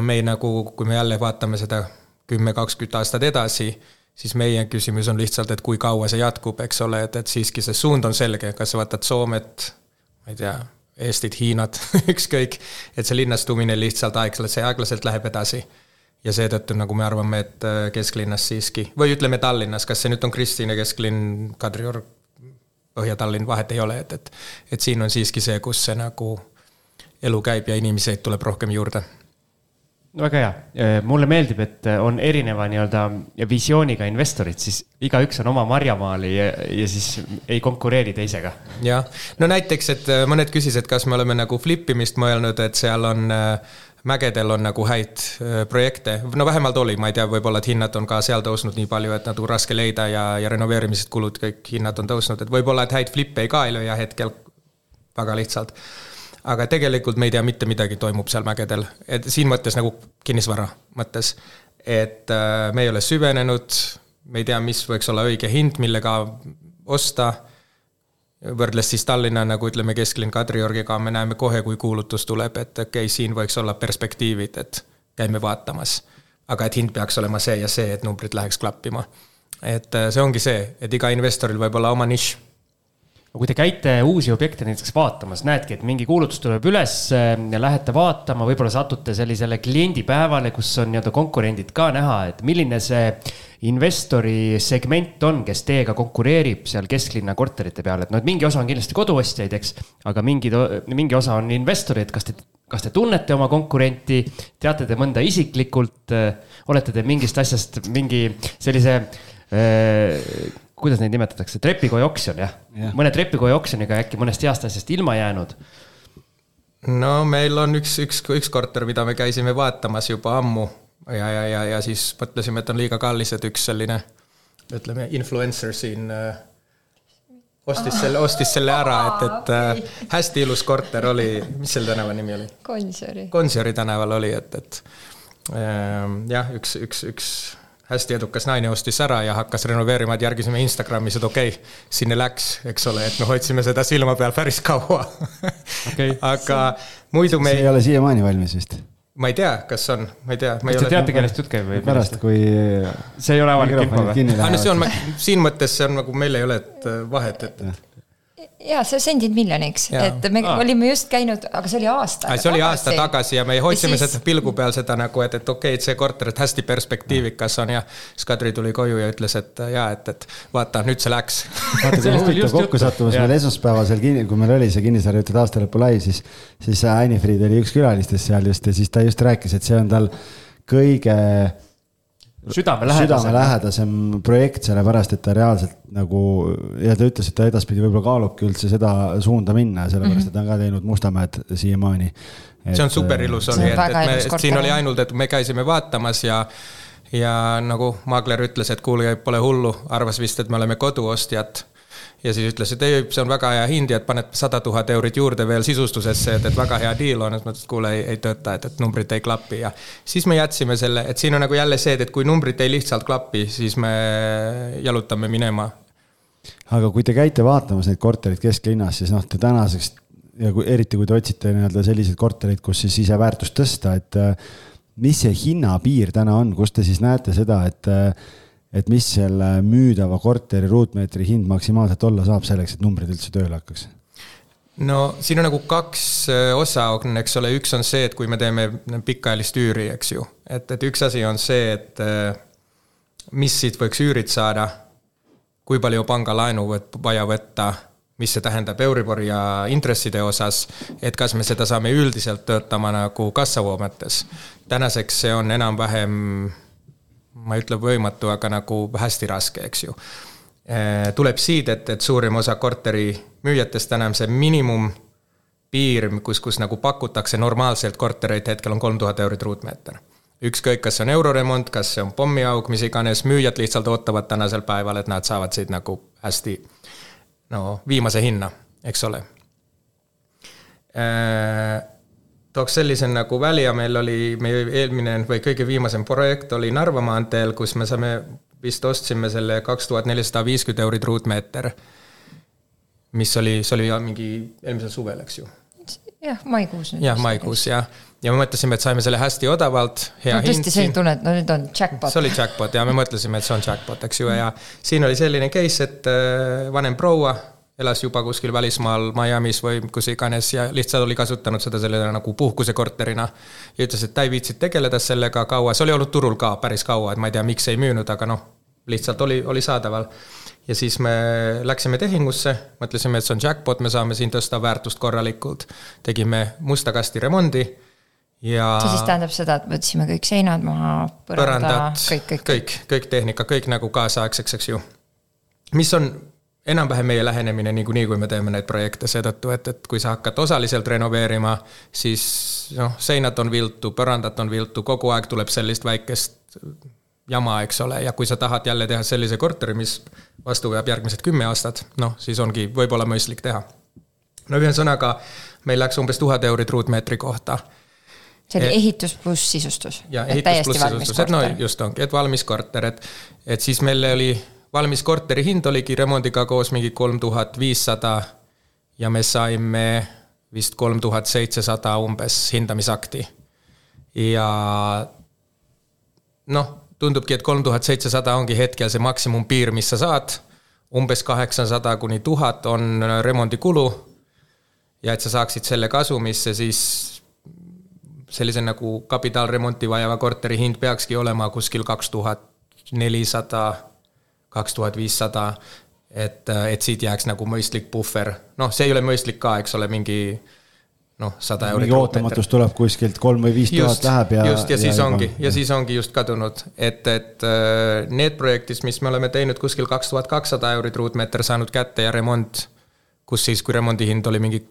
me nagu, kui me jälle vaatame seda kümme, kakskümmend aastat edasi, siis meie küsimus on lihtsalt, et kui kaua see jätkub, eks ole, et, et siiski see suund on selge, kas sa vaatad Soomet, ma ei tea, Eestit, Hiinat ükskõik, et see linnastumine lihtsalt aeglaselt, see aeglaselt läheb edasi ja seetõttu nagu me arvame, et äh, kesklinnas siiski, või ütleme Tallinnas, kas see nüüd on Kristiine kesklinn, Kadriorg, Põhja-Tallinn, vahet ei ole, et, et et siin on siiski see, kus see nagu elu käib ja inimesi tuleb rohkem juurde. No väga hea, äh, mulle meeldib, et äh, on erineva nii-öelda visiooniga investorid, siis igaüks on oma marjamaali ja, ja siis ei konkureeri teisega. jah, no näiteks, et mõned küsisid, kas me oleme nagu flip imist mõelnud, et seal on äh, mägedel on nagu häid projekte, no vähemalt oli, ma ei tea, võib-olla et hinnad on ka seal tõusnud nii palju, et nagu raske leida ja, ja renoveerimised kulud, kõik hinnad on tõusnud, et võib-olla, et häid flippe ka ei löö hetkel väga lihtsalt. aga tegelikult me ei tea mitte midagi toimub seal mägedel, et siin mõttes nagu kinnisvara mõttes. et äh, me ei ole süvenenud, me ei tea, mis võiks olla õige hind, millega osta võrdles siis Tallinna nagu ütleme, kesklinn Kadriorgiga, me näeme kohe, kui kuulutus tuleb, et okei okay,, siin võiks olla perspektiivid, et käime vaatamas. aga et hind peaks olema see ja see, et numbrid läheks klappima. et äh, see ongi see, et iga investoril võib olla oma nišš. Kui te käite uusi objekte näiteks vaatamas, näedki, et mingi kuulutus tuleb üles ja lähete vaatama, võib-olla satute sellisele kliendipäevale, kus on nii-öelda konkurendid ka näha, et milline see investori segment on, kes teiega konkureerib seal kesklinna korterite peal, et noh, et mingi osa on kindlasti koduostjaid, eks. aga mingi, mingi osa on investorid, kas te, kas te tunnete oma konkurenti, teate te mõnda isiklikult, olete te mingist asjast mingi sellise äh, kuidas neid nimetatakse, trepikoja oksjon jah ja.? mõne trepikoja oksjoniga äkki mõnest heast asjast ilma jäänud? no meil on üks, üks, üks korter, mida me käisime vaatamas juba ammu ja, ja, ja, ja siis mõtlesime, et on liiga kallis, et üks selline ütleme, influencer siin äh, ostis selle, ostis selle ära, et, et äh, hästi ilus korter oli, mis selle tänava nimi oli? Gonsiori. Gonsiori tänaval oli, et, et äh, jah, üks, üks, üks hästi edukas naine ostis ära ja hakkas renoveerima, et järgisime Instagramis, et okei okay,, sinna läks, eks ole, et me hoidsime seda silma peal päris kaua okay. aga muidu me see ei ole siiamaani valmis vist? ma ei tea, kas on, ma ei tea. kas te teate, kellest jutt käib või? pärast, kui. see ei ole avalik info või? aa, no see on, siin mõttes see on nagu meil ei ole vahet, et, et ja sa sendid miljoniks, et me ah. olime just käinud, aga see oli aasta tagasi. see oli aasta tagasi ja me hoidsime siis... seda pilgu peal seda nagu, et, et okei okay,, et see korter, et hästi perspektiivikas on ja siis Kadri tuli koju ja ütles, et ja et, et vaata, nüüd see läks. vaata, kui huvitav kokkusattumus meil esmaspäevasel, kui meil oli see kinnisvarajutud aastalõpu lai, siis, siis Anni-Fried oli üks külalistest seal just ja siis ta just rääkis, et see on tal kõige südamelähedasem. südamelähedasem projekt, sellepärast et ta reaalselt nagu ja ta ütles, et ta edaspidi võib-olla kaalubki üldse seda suunda minna, sellepärast et ta on ka teinud Mustamäed siiamaani. see on super ilus oli, et, et me, siin oli ainult, et me käisime vaatamas ja ja nagu maakler ütles, et kuulge, pole hullu, arvas vist, et me oleme koduostjad ja siis ütles, et ei, see on väga hea hind ja et paned sada tuhat eurit juurde veel sisustusesse, et, et väga hea deal on, et ma ütlesin, et kuule, ei, ei tööta, et, et numbrid ei klapi ja. siis me jätsime selle, et siin on nagu jälle see, et kui numbrid ei lihtsalt klapi, siis me jalutame minema. aga kui te käite vaatamas neid korterid kesklinnas, siis noh, te tänaseks ja kui eriti, kui te otsite nii-öelda selliseid korterid, kus siis ise väärtust tõsta, et mis see hinnapiir täna on, kus te siis näete seda, et et mis selle müüdava korteri ruutmeetri hind maksimaalselt olla saab selleks, et numbrid üldse tööle hakkaks? no siin on nagu kaks äh, osa on, eks ole, üks on see, et kui me teeme pikaajalist üüri, eks ju, et, et üks asi on see, et äh, mis siit võiks üürid saada, kui palju pangalaenu võt-, vaja võtta, mis see tähendab Euribori ja intresside osas, et kas me seda saame üldiselt töötama nagu kassavoo mõttes. tänaseks see on enam-vähem ma ei ütle võimatu, aga nagu hästi raske, eks ju. Äh, tuleb siit, et, et suurim osa korterimüüjatest enam see miinimumpiir, kus, kus nagu pakutakse normaalselt kortereid, hetkel on kolm tuhat eurot ruutmeeter. ükskõik, kas see on euroremont, kas see on pommiauk, mis iganes, müüjad lihtsalt ootavad tänasel päeval, et nad saavad siit nagu hästi no viimase hinna, eks ole äh, tooks sellise nagu välja, meil oli meie eelmine või kõige viimasem projekt oli Narva maanteel, kus me saame, vist ostsime selle kaks tuhat nelisada viiskümmend eurit ruutmeeter. mis oli, see oli mingi eelmisel suvel, eks ju. jah, maikuus. jah, maikuus jah, ja me mõtlesime, et saime selle hästi odavalt, hea no, hind. tõesti, see tunne, et no nüüd on jackpot. see oli jackpot ja me mõtlesime, et see on jackpot, eks ju, ja siin oli selline case, et äh, vanem proua elas juba kuskil välismaal Miami's või kus iganes ja lihtsalt oli kasutanud seda selline nagu puhkusekorterina. ja ütles, et ta ei viitsinud tegeleda sellega kaua, see oli olnud turul ka päris kaua, et ma ei tea, miks ei müünud, aga noh, lihtsalt oli, oli saadaval. ja siis me läksime tehingusse, mõtlesime, et see on jackpot, me saame siin tõsta väärtust korralikult. tegime musta kasti remondi ja. see siis tähendab seda, et võtsime kõik seinad maha, põranda, kõik, kõik. kõik, kõik tehnika, kõik nagu kaasaegseks, eks ju. mis on enam-vähem meie lähenemine niikuinii, kui me teeme neid projekte seetõttu, et, et kui sa hakkad osaliselt renoveerima, siis noh, seinad on viltu, põrandad on viltu, kogu aeg tuleb sellist väikest jama, eks ole, ja kui sa tahad jälle teha sellise korteri, mis vastu peab järgmised kümme aastat, noh, siis ongi võib-olla mõistlik teha. no ühesõnaga, meil läks umbes tuhat eurit ruutmeetri kohta see oli ehitus pluss sisustus. ja ehitus pluss sisustus, et no just ongi, et valmis korter, et, et siis meil oli valmis korteri hind oligi remondiga koos mingi kolm tuhat viissada ja me saime vist kolm tuhat seitsesada umbes hindamisakti. ja noh, tundubki, et kolm tuhat seitsesada ongi hetkel see maksimumpiir, mis sa saad, umbes kaheksasada kuni tuhat on remondikulu ja et sa saaksid selle kasumisse, siis sellise nagu kapitaalremonti vajava korteri hind peakski olema kuskil kaks tuhat nelisada, kaks tuhat viissada, et, et siit jääks nagu mõistlik puhver, noh, see ei ole mõistlik ka, eks ole, mingi noh, sada eurot. mingi ootamatus tuleb kuskilt kolm või viis tuhat läheb ja. just, ja siis ja ongi ja siis ongi just kadunud, et, et äh, need projektid, mis me oleme teinud kuskil kaks tuhat kakssada eurit ruutmeeter saanud kätte ja remont, kus siis, kui remondihind oli mingi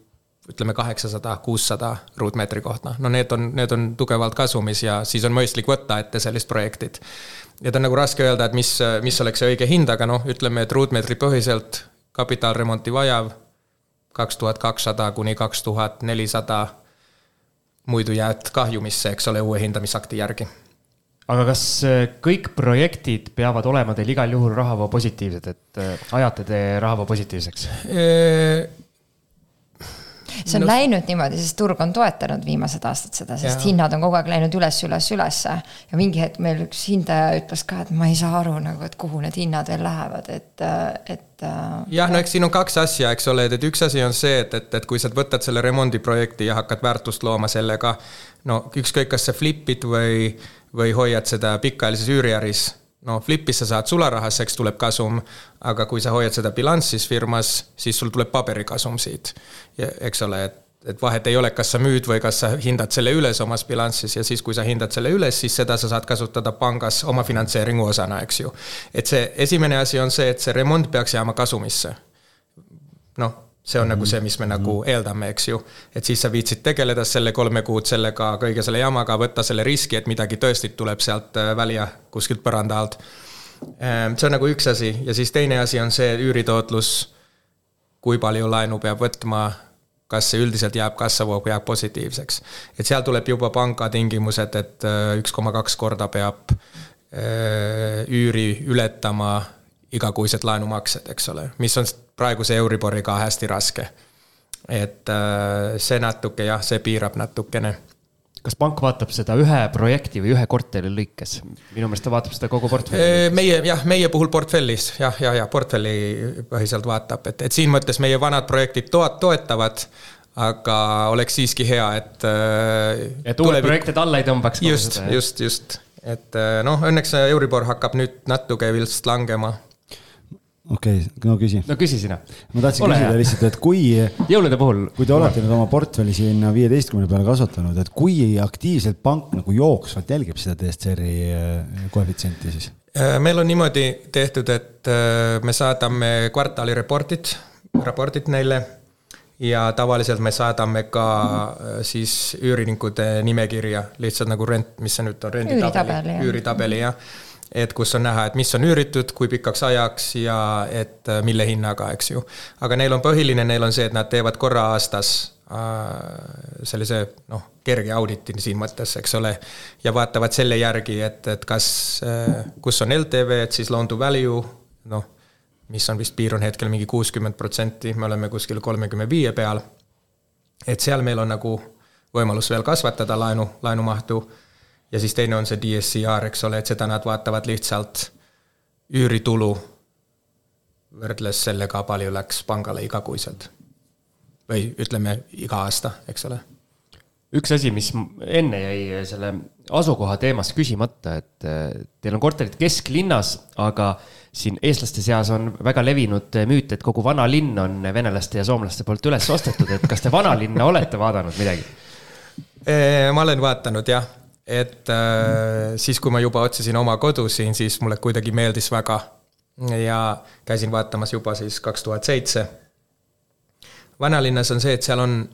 ütleme kaheksasada, kuussada ruutmeetri kohta, no need on, need on tugevalt kasumis ja siis on mõistlik võtta ette sellist projektit. Ja ta on nagu raske öelda, et mis, mis oleks õige hind, aga noh, ütleme, et ruutmeetri põhiselt kapitaalremonti vajav kaks tuhat kakssada kuni kaks tuhat nelisada. muidu jääd kahjumisse, eks ole, uue hindamisakti järgi. aga kas äh, kõik projektid peavad olema teil igal juhul rahavoo positiivsed, et äh, ajate te rahavoo positiivseks? See on no, läinud niimoodi, sest turg on toetanud viimased aastad seda, sest jah. hinnad on kogu aeg läinud üles, üles, ülesse. ja mingi hetk meil üks hindaja ütles ka, et ma ei saa aru nagu, et kuhu need hinnad veel lähevad, et, et. Äh, jah, no eks siin on kaks asja, eks ole, et üks asi on see, et, et, et kui sa võtad selle remondiprojekti ja hakkad väärtust looma sellega. no ükskõik, kas sa flip'id või, või hoiad seda pikaajalises üüriäris no flip'is sa saad sularahas, eks tuleb kasum, aga kui sa hoiad seda bilanssis firmas, siis sul tuleb paberikasum siit. eks ole, et, et vahet ei ole, kas sa müüd või kas sa hindad selle üles omas bilanssis ja siis, kui sa hindad selle üles, siis seda sa saad kasutada pangas oma finantseeringu osana, eks ju. et see esimene asi on see, et see remont peaks jääma kasumisse. noh see on mm -hmm. nagu see, mis me nagu mhm. eeldame, eks ju. et siis sa viitsid tegeleda selle kolme kuud sellega, kõige selle jamaga, võtta selle riski, et midagi tõesti tuleb sealt äh, välja kuskilt põranda alt. Ähm, see on nagu üks asi ja siis teine asi on see üüritootlus. kui palju laenu peab võtma, kas see üldiselt jääb kassavoog, jääb positiivseks. et seal tuleb juba panga tingimused, et äh, üks koma kaks korda peab äh, üüri ületama igakuised laenumaksed, eks ole, mis on praeguse Euriboriga hästi raske. et äh, see natuke jah, see piirab natukene kas pank vaatab seda ühe projekti või ühe korteri lõikes? minu meelest ta vaatab seda kogu portfelli. meie jah, meie puhul portfellis jah, ja, ja portfelli põhiselt vaatab, et, et siin mõttes meie vanad projektid toat-, toetavad aga oleks siiski hea, et. Äh, et uued tulevik... projektid alla ei tõmbaks. just, just, just, et äh, noh, õnneks Euribor hakkab nüüd natuke vilst langema okei okay,, no küsi. no küsi sina. ma tahtsin Ole küsida hea. lihtsalt, et kui. jõulude puhul. kui te olete nüüd oma portfelli sinna viieteistkümne peale kasvatanud, et kui aktiivselt pank nagu jooksvalt jälgib seda DSCR-i äh, koefitsienti siis? Äh, meil on niimoodi tehtud, et äh, me saadame kvartali reportid, raportid neile ja tavaliselt me saadame ka siis üürininkude nimekirja lihtsalt nagu rent, mis see nüüd on, renditabeli, üüritabeli jah et kus on näha, et mis on üüritud, kui pikaks ajaks ja et äh, mille hinnaga, eks ju. aga neil on põhiline, neil on see, et nad teevad korra aastas äh, sellise noh, kerge auditi siin mõttes, eks ole. ja vaatavad selle järgi, et, et kas, äh, kus on LTV, et siis loan to value, noh, mis on vist piir on hetkel mingi kuuskümmend protsenti, me oleme kuskil kolmekümne viie peal. et seal meil on nagu võimalus veel kasvatada laenu, laenumahtu ja siis teine on see DSCR, eks ole, et seda nad vaatavad lihtsalt üüritulu võrdles sellega, palju läks pangale igakuiselt. või ütleme, iga aasta, eks ole. üks asi, mis enne jäi selle asukoha teemast küsimata, et teil on korterid kesklinnas, aga siin eestlaste seas on väga levinud müüt, et kogu vanalinn on venelaste ja soomlaste poolt üles ostetud, et kas te vanalinna olete vaadanud midagi? ma olen vaatanud jah, et äh, siis, kui ma juba otsisin oma kodu siin, siis mulle kuidagi meeldis väga. ja käisin vaatamas juba siis kaks tuhat seitse. vanalinnas on see, et seal on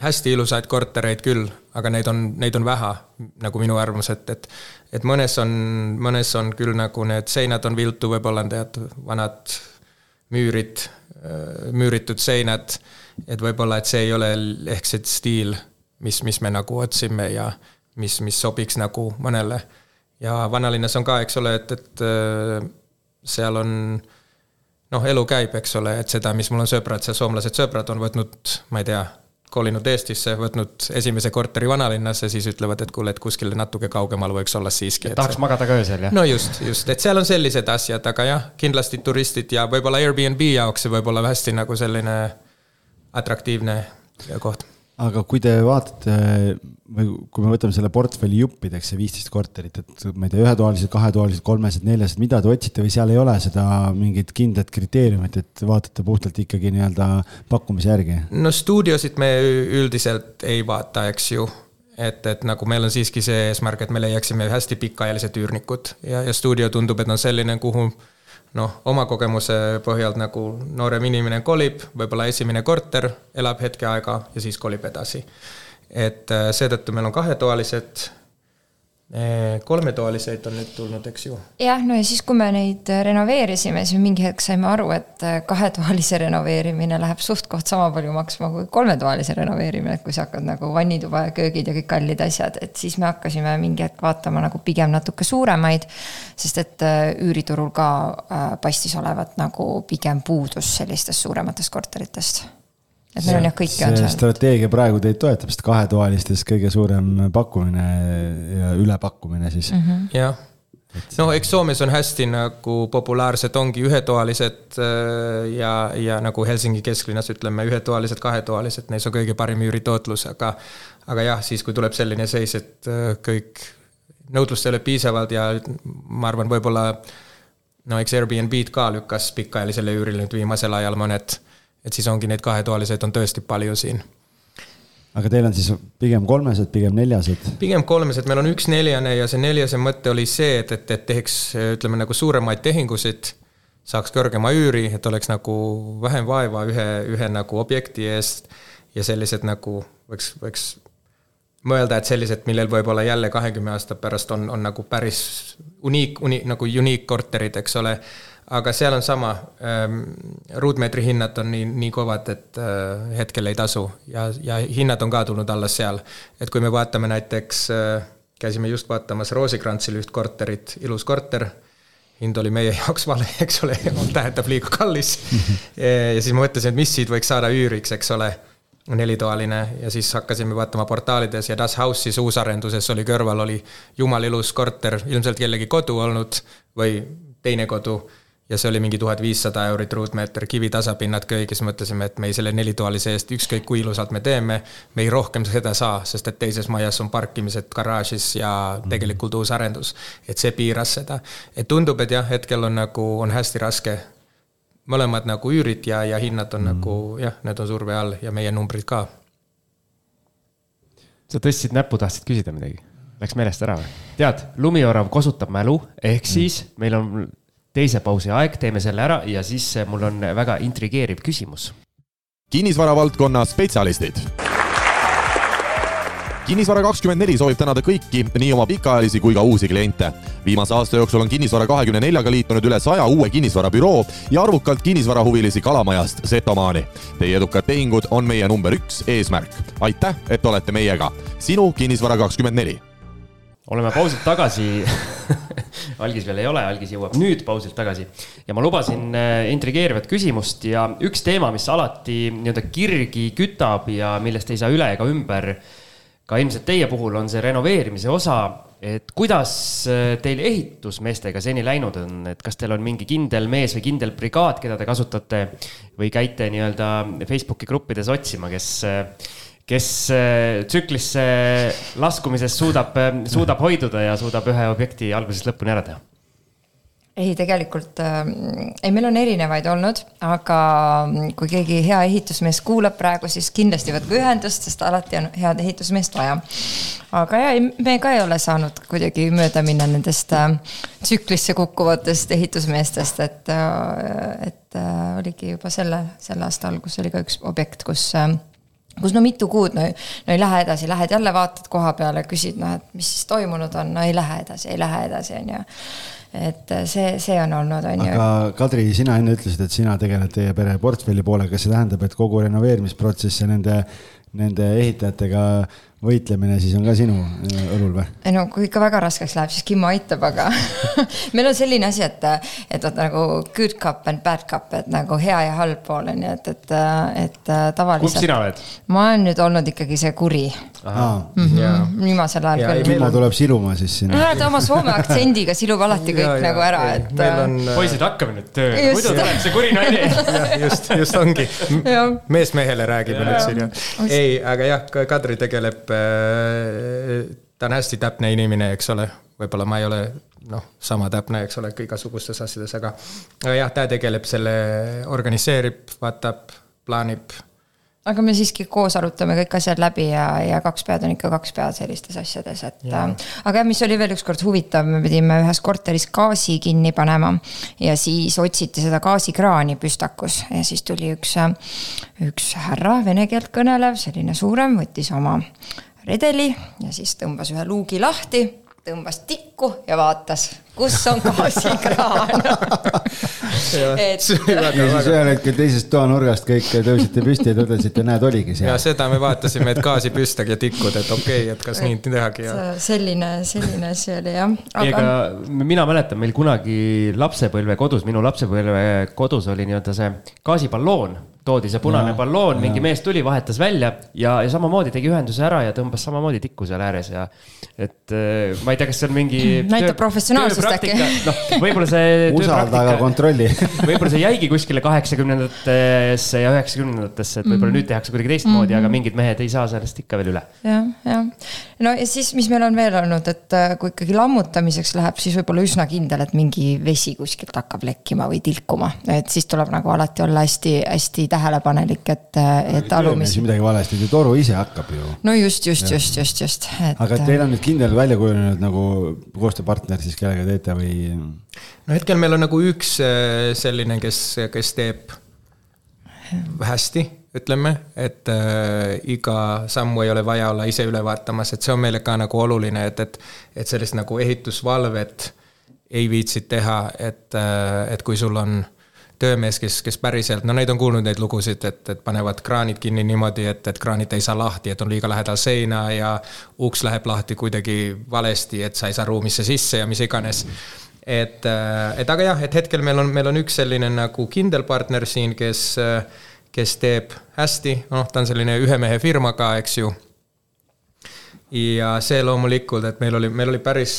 hästi ilusaid kortereid küll, aga neid on, neid on vähe, nagu minu arvamus, et, et et mõnes on, mõnes on küll nagu need seinad on viltu, võib-olla on tead vanad müürid, äh, müüritud seinad, et võib-olla, et see ei ole ehk see stiil, mis, mis me nagu otsime ja mis, mis sobiks nagu mõnele. ja vanalinnas on ka, eks ole, et, et äh, seal on noh, elu käib, eks ole, et seda, mis mul on sõbrad, seal soomlased sõbrad on võtnud, ma ei tea, kolinud Eestisse, võtnud esimese korteri vanalinnasse, siis ütlevad, et kuule, et kuskil natuke kaugemal võiks olla siiski. tahaks see... magada ka öösel, jah? no just, just, et seal on sellised asjad, aga jah, kindlasti turistid ja võib-olla Airbnb jaoks see võib olla hästi nagu selline atraktiivne koht aga kui te vaatate või kui me võtame selle portfelli juppideks, see viisteist korterit, et ma ei tea, ühetoalised, kahetoalised, kolmesed, neljased, mida te otsite või seal ei ole seda mingit kindlat kriteeriumit, et vaatate puhtalt ikkagi nii-öelda pakkumise järgi? no stuudiosid me üldiselt ei vaata, eks ju et, et nagu meil on siiski see eesmärk, et me leiaksime hästi pikaajalised üürnikud ja, ja stuudio tundub, et on selline, kuhu noh, oma kogemuse põhjal nagu noorem inimene kolib, võib-olla esimene korter, elab hetke aega ja siis kolib edasi. et äh, seetõttu meil on kahetoalised kolmetoaliseid on nüüd tulnud, eks ju? jah, no ja siis, kui me neid renoveerisime, siis mingi hetk saime aru, et kahetoalise renoveerimine läheb suht-koht sama palju maksma kui kolmetoalise renoveerimine, et kui sa hakkad nagu vannituba ja köögid ja kõik kallid asjad, et siis me hakkasime mingi hetk vaatama nagu pigem natuke suuremaid. sest et üüriturul ka paistis olevat nagu pigem puudus sellistest suurematest korteritest et meil on jah, kõike on seal. strateegia praegu teid toetab, sest kahetoalistes kõige suurem pakkumine ja ülepakkumine siis. Mm -hmm.. jah, no eks Soomes on hästi nagu populaarsed ongi ühetoalised äh, ja, ja nagu Helsingi kesklinnas ütleme, ühetoalised, kahetoalised, neis on kõige parim üüritootlus, aga aga jah, siis kui tuleb selline seis, et äh, kõik nõudlust ei ole piisavalt ja ma arvan, võib-olla no eks Airbnb-d ka lükkas pikaajalisele üürile nüüd viimasel ajal mõned et siis ongi neid kahetoaliseid on tõesti palju siin. aga teil on siis pigem kolmesed, pigem neljased? pigem kolmesed, meil on üks neljane ja see neljase mõte oli see, et, et, et teeks ütleme nagu suuremaid tehingusid, saaks kõrgema üüri, et oleks nagu vähem vaeva ühe, ühe nagu objekti eest ja sellised nagu võiks, võiks mõelda, et sellised, millel võib-olla jälle kahekümne aasta pärast on, on nagu päris uniik, uni-, nagu uniik korterid, eks ole aga seal on sama, ähm, ruutmeetri hinnad on nii, nii kovad, et äh, hetkel ei tasu ja, ja hinnad on ka tulnud alles seal. et kui me vaatame näiteks, äh, käisime just vaatamas Roosikrantzil üht korterit, ilus korter, hind oli meie jaoks vale, eks ole, tähendab liiga kallis. ja siis ma mõtlesin, et mis siit võiks saada üüriks, eks ole nelitoaline ja siis hakkasime vaatama portaalides ja Das House'is uusarenduses oli kõrval oli jumala ilus korter, ilmselt kellegi kodu olnud või teine kodu ja see oli mingi tuhat viissada eurit ruutmeeter, kivitasapinnad kõik ja siis mõtlesime, et me ei selle nelitoalise eest, ükskõik kui ilusalt me teeme, me ei rohkem seda saa, sest et teises majas on parkimised garaažis ja mhm. tegelikult uus arendus. et see piiras seda. et tundub, et jah, hetkel on nagu, on hästi raske. mõlemad nagu üürid ja, ja hinnad on mm. nagu jah, need on surve all ja meie numbrid ka. sa tõstsid näppu, tahtsid küsida midagi? Läks meelest ära või? tead, lumiorav kosutab mälu, ehk mhm. siis mm. meil on teise pausi aeg, teeme selle ära ja siis eh, mul on väga intrigeeriv küsimus. kinnisvara valdkonna spetsialistid kinnisvara kakskümmend neli soovib tänada kõiki, nii oma pikaajalisi kui ka uusi kliente. viimase aasta jooksul on Kinnisvara kahekümne neljaga liitunud üle saja uue kinnisvarabüroo ja arvukalt kinnisvarahuvilisi Kalamajast Setomaani. Teie edukad tehingud on meie number üks eesmärk. aitäh, et olete meiega. sinu Kinnisvara kakskümmend neli oleme pausilt tagasi. Algis veel ei ole, algis jõuab nüüd pausilt tagasi. ja ma lubasin äh, intrigeerivat küsimust ja üks teema, mis alati nii-öelda kirgi kütab ja millest ei saa üle ega ümber, ka ilmselt teie puhul on see renoveerimise osa, et kuidas äh, teil ehitusmeestega seni läinud on, et kas teil on mingi kindel mees või kindel brigaad, keda te kasutate või käite nii-öelda Facebooki gruppides otsima, kes äh, kes äh, tsüklisse laskumisest suudab, äh, suudab hoiduda ja suudab ühe objekti algusest lõpuni ära teha? ei, tegelikult äh, ei, meil on erinevaid olnud, aga mm, kui keegi hea ehitusmees kuulab praegu, siis kindlasti võtke ühendust, sest alati on head ehitusmeest vaja. aga ja, me ka ei ole saanud kuidagi mööda minna nendest äh, tsüklisse kukkuvatest ehitusmeestest, et äh,, et äh, oligi juba selle, selle aasta alguses oli ka üks objekt, kus äh, kus no mitu kuud, no, no ei lähe edasi, lähed jälle vaatad koha peale, küsid, noh, et mis siis toimunud on, no ei lähe edasi, ei lähe edasi, on ju. et see, see on olnud, on ju. aga Kadri, sina enne ütlesid, et sina tegeled teie pere portfelli poolega, see tähendab, et kogu renoveerimisprotsess ja nende, nende ehitajatega võitlemine siis on ka sinu äh, õlul või? no kui ikka väga raskeks läheb, siis Kimmo aitab, aga meil on selline asi, et, et vot nagu good cup and bad cup, et nagu hea ja halb pool on ju, et, et, et tavaliselt. kumb sina oled? ma olen nüüd olnud ikkagi see kuri. Mhm. viimasel ajal küll. Kimmo tuleb siluma siis sinna. no ta oma soome aktsendiga silub alati kõik ja, nagu ära, et. On... poisid, hakkame nüüd tööle, muidu tuleb see kuri naine just, just ongi. mees mehele räägime nüüd siin ja. ei, aga jah, Kadri tegeleb Äh, ta on hästi täpne inimene, eks ole, võib-olla ma ei ole noh, sama täpne, eks ole, igasugustes asjades, aga, aga jah, ta tegeleb selle, organiseerib, vaatab, plaanib aga me siiski koos arutame kõik asjad läbi ja, ja kaks pead on ikka kaks pead sellistes asjades, et ja. äh, aga mis oli veel ükskord huvitav, me pidime ühes korteris gaasi kinni panema ja siis otsiti seda gaasikraani püstakus ja siis tuli üks, üks härra, vene keelt kõnelev, selline suurem, võttis oma redeli ja siis tõmbas ühe luugi lahti, tõmbas tikku ja vaatas, kus on gaasikraan et. ja siis ühel hetkel teisest toanurgast kõik tõusite püsti ja tõdesite, näed, oligi seal. ja seda me vaatasime, et gaasipüstag ja tikud, et okei okay,, et kas nii tehagi ja. selline, selline asi oli jah aga.... ega mina mäletan, meil kunagi lapsepõlve kodus, minu lapsepõlve kodus oli nii-öelda see gaasiballoon toodi see punane ja, balloon, mingi mees tuli, vahetas välja ja, ja samamoodi tegi ühenduse ära ja tõmbas samamoodi tikku seal ääres ja. et äh, ma ei tea, kas see on mingi. näitab professionaalsust äkki. noh, võib-olla see. usalda, aga kontrolli võib-olla see jäigi kuskile kaheksakümnendatesse ja üheksakümnendatesse, et võib-olla mm. nüüd tehakse kuidagi teistmoodi mm, -hmm. aga mingid mehed ei saa sellest ikka veel üle. jah, jah. no ja siis, mis meil on veel olnud, et äh, kui ikkagi lammutamiseks läheb, siis võib olla üsna kindel, et mingi vesi kuskilt hakkab lekkima või tilkuma, et siis tuleb nagu alati olla hästi-hästi tähelepanelik, et, et alumisi. midagi valesti, toru ise hakkab ju. no just, just, just, just, just et.... aga teil on nüüd kindel välja kujunenud nagu koostööpartner siis, kellega teete või? no hetkel meil on nagu üks äh, selline, kes, kes teeb hästi, ütleme, et äh, iga sammu ei ole vaja olla ise üle vaatamas, et see on meile ka nagu oluline, et, et, et sellist nagu ehitusvalvet ei viitsi teha, et äh,, et kui sul on töömees, kes, kes päriselt, no neid on kuulnud, neid lugusid, et, et panevad kraanid kinni niimoodi, et, et kraanid ei saa lahti, et on liiga lähedal seina ja uks läheb lahti kuidagi valesti, et sa ei saa ruumisse sisse ja mis iganes et, et aga jah, et hetkel meil on, meil on üks selline nagu kindel partner siin, kes, kes teeb hästi, noh, ta on selline ühe mehe firma ka, eks ju. ja see loomulikult, et meil oli, meil oli päris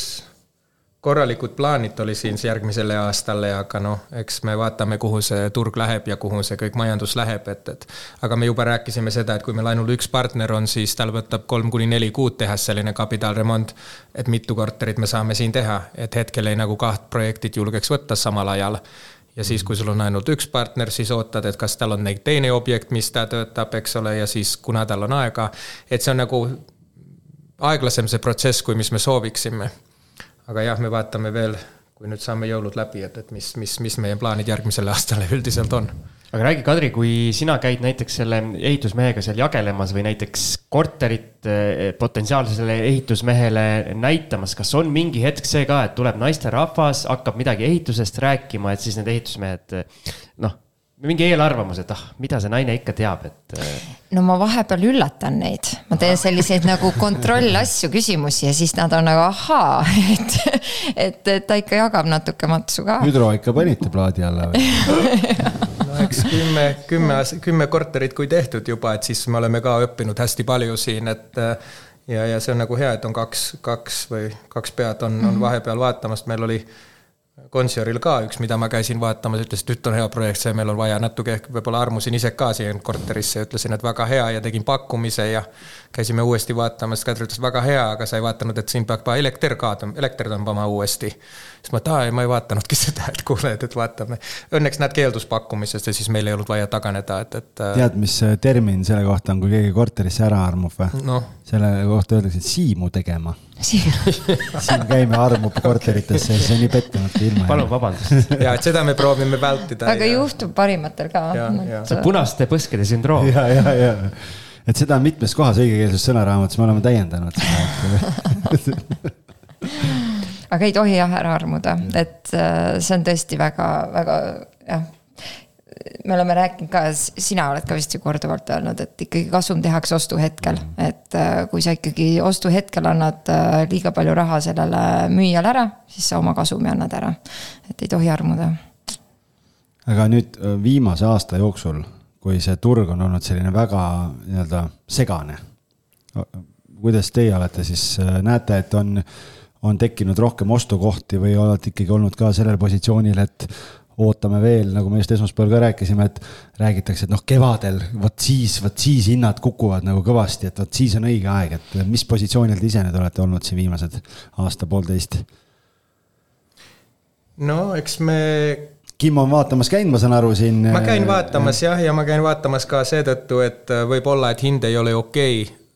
korralikud plaanid oli siin järgmisele aastale, aga noh, eks me vaatame, kuhu see turg läheb ja kuhu see kõik majandus läheb, et, et aga me juba rääkisime seda, et kui meil ainult üks partner on, siis tal võtab kolm kuni neli kuud teha selline kapitaalremont, et mitu korterit me saame siin teha, et hetkel ei nagu kaht projektit julgeks võtta samal ajal. Ja siis, kui sul on ainult üks partner, siis ootad, et kas tal on neid teine objekt, mis ta töötab, eks ole, ja siis kuna tal on aega, et see on nagu aeglasem see protsess, kui mis me sooviksime aga jah, me vaatame veel, kui nüüd saame jõulud läbi, et, et mis, mis, mis meie plaanid järgmisele aastale üldiselt on. aga räägi, Kadri, kui sina käid näiteks selle ehitusmehega seal jagelemas või näiteks korterit eh, potentsiaalsele ehitusmehele näitamas, kas on mingi hetk see ka, et tuleb naisterahvas, hakkab midagi ehitusest rääkima, et siis need ehitusmehed noh mingi eelarvamus, et ah, mida see naine ikka teab, et. Äh, no ma vahepeal üllatan neid, ma teen selliseid nagu kontrollasju, küsimusi ja siis nad on nagu ahaa, et, et, et ta ikka jagab natuke matsu ka. hüdro ikka panite plaadi alla või? no eks kümme, kümme, kümme korterit, kui tehtud juba, et siis me oleme ka õppinud hästi palju siin, et ja, ja see on nagu hea, et on kaks, kaks või kaks pead on, on mhm. vahepeal vaatamas, meil oli Konsioril ka üks, mida ma käisin vaatamas, ütles, et nüüd on hea projekt, see meil on vaja natuke, võib-olla armusin ise ka siia korterisse ja ütlesin, et väga hea ja tegin pakkumise ja käisime uuesti vaatamas, Kadri ütles väga hea, aga sa ei vaadanud, et siin peab ka elekter ka, elekter tõmbama uuesti. siis ma, et aa, ma ei vaadanudki seda, et kuule, et, et vaatame. Õnneks nad keeldus pakkumisest ja siis meil ei olnud vaja taganeda, et, et. Äh, tead, mis termin selle kohta on, kui keegi korterisse ära armub või no.? selle kohta öeldakse, siimu tegema siin käime armub korteritesse ja siis on nii pettunudki ilma. palun vabandust. ja, et seda me proovime vältida. aga ja... juhtub parimatel ka. see on punaste põskede sündroom. ja, ja, ja, et seda on mitmes kohas õigekeelses sõnaraamatus, me oleme täiendanud seda aga ei tohi jah ära armuda, et äh, see on tõesti väga, väga jah me oleme rääkinud ka, sina oled ka vist ju korduvalt öelnud, et ikkagi kasum tehakse ostuhetkel. et äh, kui sa ikkagi ostuhetkel annad äh, liiga palju raha sellele müüjale ära, siis sa oma kasumi annad ära. et ei tohi armuda. aga nüüd viimase aasta jooksul, kui see turg on olnud selline väga nii-öelda segane. kuidas teie olete siis, näete, et on on tekkinud rohkem ostukohti või olete ikkagi olnud ka sellel positsioonil, et ootame veel, nagu me just esmaspäeval ka rääkisime, et räägitakse, et noh, kevadel vot siis, vot siis hinnad kukuvad nagu kõvasti, et vot siis on õige aeg, et mis positsioonil te ise nüüd olete olnud siin viimased aasta-poolteist? no eks me. Kim on vaatamas käinud, ma saan aru siin. ma käin vaatamas jah, ja ma käin vaatamas ka seetõttu, et võib-olla, et hind ei ole okei okay Äh,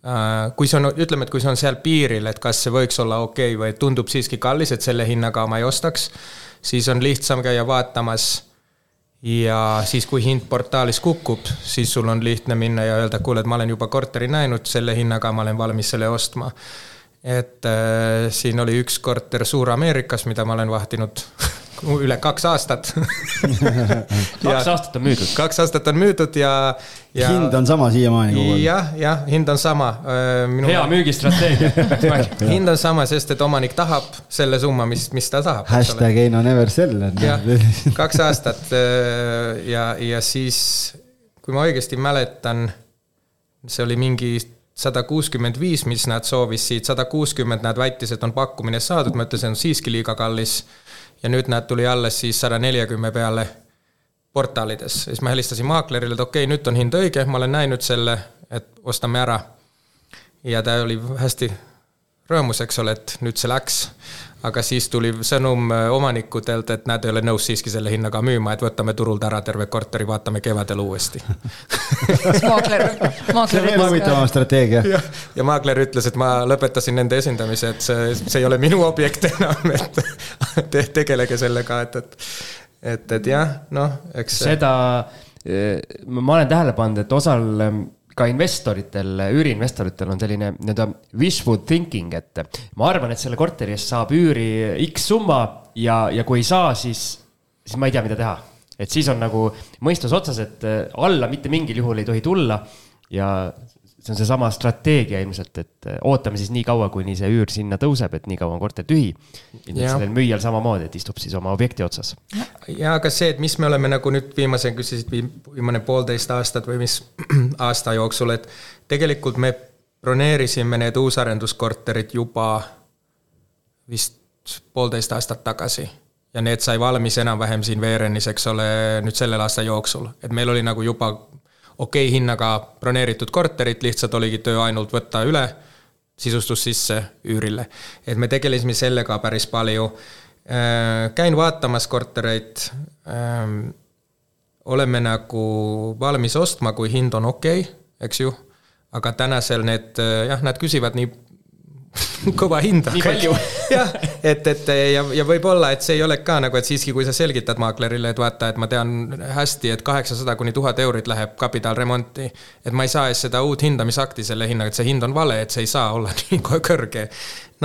kui see on, ütleme, et kui see on seal piiril, et kas see võiks olla okei okay või tundub siiski kallis, et selle hinnaga ma ei ostaks, siis on lihtsam käia vaatamas. ja siis, kui hind portaalis kukub, siis sul on lihtne minna ja öelda, kuule, et ma olen juba korteri näinud, selle hinnaga ma olen valmis selle ostma. et äh, siin oli üks korter Suur-Ameerikas, mida ma olen vahtinud üle kaks aastat kaks aastat on müüdud. kaks aastat on müüdud ja, ja. hind on sama siiamaani kogu aeg? jah, jah, hind on sama. Minu... hea müügistrateegia hind on sama, sest et omanik tahab selle summa, mis, mis ta tahab. Hashtag ei no never sell. jah, kaks aastat ja, ja siis, kui ma õigesti mäletan, see oli mingi sada kuuskümmend viis, mis nad soovisid, sada kuuskümmend nad väitis, et on pakkumine saadud, ma ütlesin, on siiski liiga kallis ja nüüd näed, tuli alles siis sada neljakümne peale portaalides. siis ma helistasin maaklerile, et okei okay,, nüüd on hind õige, ma olen näinud selle, et ostame ära. ja ta oli hästi rõõmus, eks ole, et nüüd see läks aga siis tuli sõnum äh, omanikudelt, et nad ei ole nõus siiski selle hinnaga müüma, et võtame turult ära terve korteri, vaatame kevadel uuesti maakler, maakler. see on veel huvitavam strateegia. ja maakler ütles, et ma lõpetasin nende esindamise, et see, see ei ole minu objekt enam, et te, tegelege sellega, et, et, et, et jah, noh, eks. seda, eh, ma olen tähele pannud, et osal ka investoritel, üüriinvestoritel on selline nii-öelda wishful thinking, et ma arvan, et selle korteri eest saab üüri X summa ja, ja kui ei saa, siis, siis ma ei tea, mida teha. et siis on nagu mõistus otsas, et alla mitte mingil juhul ei tohi tulla ja see on seesama strateegia ilmselt, et äh, ootame siis nii kaua, kuni see üür sinna tõuseb, et nii kaua on korter tühi. sellel müüjal samamoodi, et istub siis oma objekti otsas. ja aga see, et mis me oleme nagu nüüd viimase, küsisid viimane poolteist aastat või mis aasta jooksul, et tegelikult me broneerisime need uusarenduskorterid juba vist poolteist aastat tagasi ja need sai valmis enam-vähem siin Veerenis, eks ole, nüüd sellel aasta jooksul, et meil oli nagu juba okei okay hinnaga broneeritud korterit, lihtsalt oligi töö ainult võtta üle, sisustus sisse üürile. et me tegelesime sellega päris palju. Äh, käin vaatamas kortereid. Ähm, oleme nagu valmis ostma, kui hind on okei okay,, eks ju. aga tänasel need jah, nad küsivad nii kõva hinda. nii palju. jah, et, et ja, ja võib-olla, et see ei ole ka nagu, et siiski, kui sa selgitad maaklerile, et vaata, et ma tean hästi, et kaheksasada kuni tuhat eurit läheb kapitaalremonti. et ma ei saa seda uut hindamisakti selle hinnaga, et see hind on vale, et see ei saa olla nii kõrge.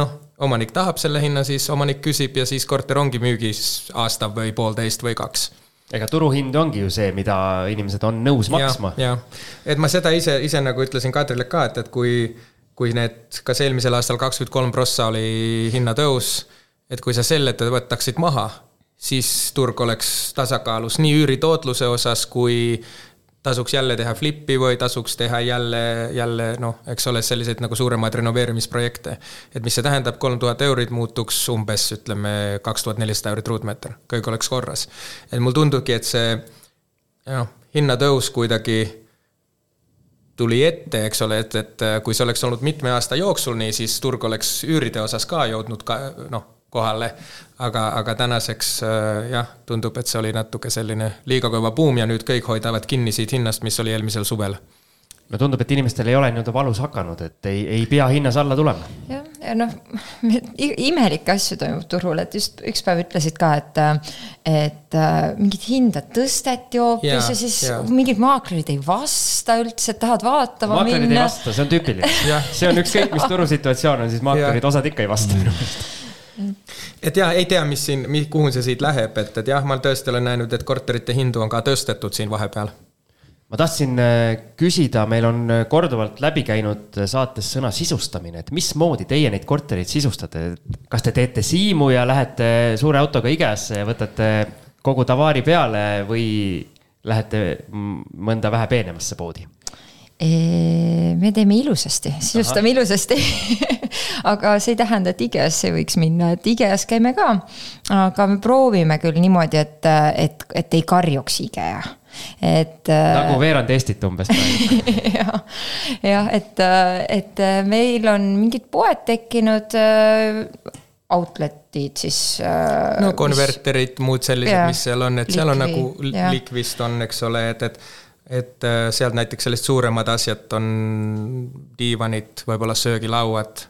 noh, omanik tahab selle hinna, siis omanik küsib ja siis korter ongi müügis aasta või poolteist või kaks ega turuhind ongi ju see, mida inimesed on nõus maksma. jah, et ma seda ise, ise nagu ütlesin Kadrile ka, et, et kui kui need, kas eelmisel aastal kakskümmend kolm prossa oli hinnatõus, et kui sa selle võtaksid maha, siis turg oleks tasakaalus nii üüritootluse osas kui tasuks jälle teha flip'i või tasuks teha jälle, jälle noh, eks ole, selliseid nagu suuremaid renoveerimisprojekte. et mis see tähendab, kolm tuhat eurit muutuks umbes ütleme kaks tuhat nelisada eurit ruutmeeter, kõik oleks korras. et mulle tundubki, et see noh, hinnatõus kuidagi tuli ette, eks ole, et, et kui see oleks olnud mitme aasta jooksul nii, siis turg oleks üüride osas ka jõudnud ka noh, kohale. aga, aga tänaseks äh, jah, tundub, et see oli natuke selline liiga kõva buum ja nüüd kõik hoidavad kinni siit hinnast, mis oli eelmisel suvel no tundub, et inimestel ei ole nii-öelda valus hakanud, et ei, ei pea hinnas alla tulema. jah, ja noh, imelikke asju toimub turul, et just üks päev ütlesid ka, et, et äh, mingit hinda tõsteti hoopis ja, ja siis ja. mingid maaklerid ei vasta üldse, et tahavad vaatama maaklerid minna. ei vasta, see on tüüpiline see on ükskõik, mis turusituatsioon on, siis maaklerid, osad ikka ei vasta minu meelest et jah, ei tea, mis siin, kuhu see siit läheb, et, et jah, ma tõesti olen näinud, et korterite hindu on ka tõstetud siin vahepeal ma tahtsin äh, küsida, meil on äh, korduvalt läbi käinud äh, saates sõna sisustamine, et mismoodi teie neid kortereid sisustate? kas te teete siimu ja lähete suure autoga IKEA-sse ja võtate kogu tavaari peale või lähete mõnda vähe peenemasse poodi? me teeme ilusasti, sisustame Aha. ilusasti aga see ei tähenda, et IKEA-sse võiks minna, et IKEA-s käime ka. aga me proovime küll niimoodi, et, et, et ei karjuks IKEA et. nagu veerand Eestit umbes jah, jah, et, et meil on mingid poed tekkinud outlet'id siis. no konverterid, muud sellised, mis seal on, et seal on nagu likvist on, eks ole, et, et et sealt näiteks sellised suuremad asjad on diivanid, võib-olla söögilauad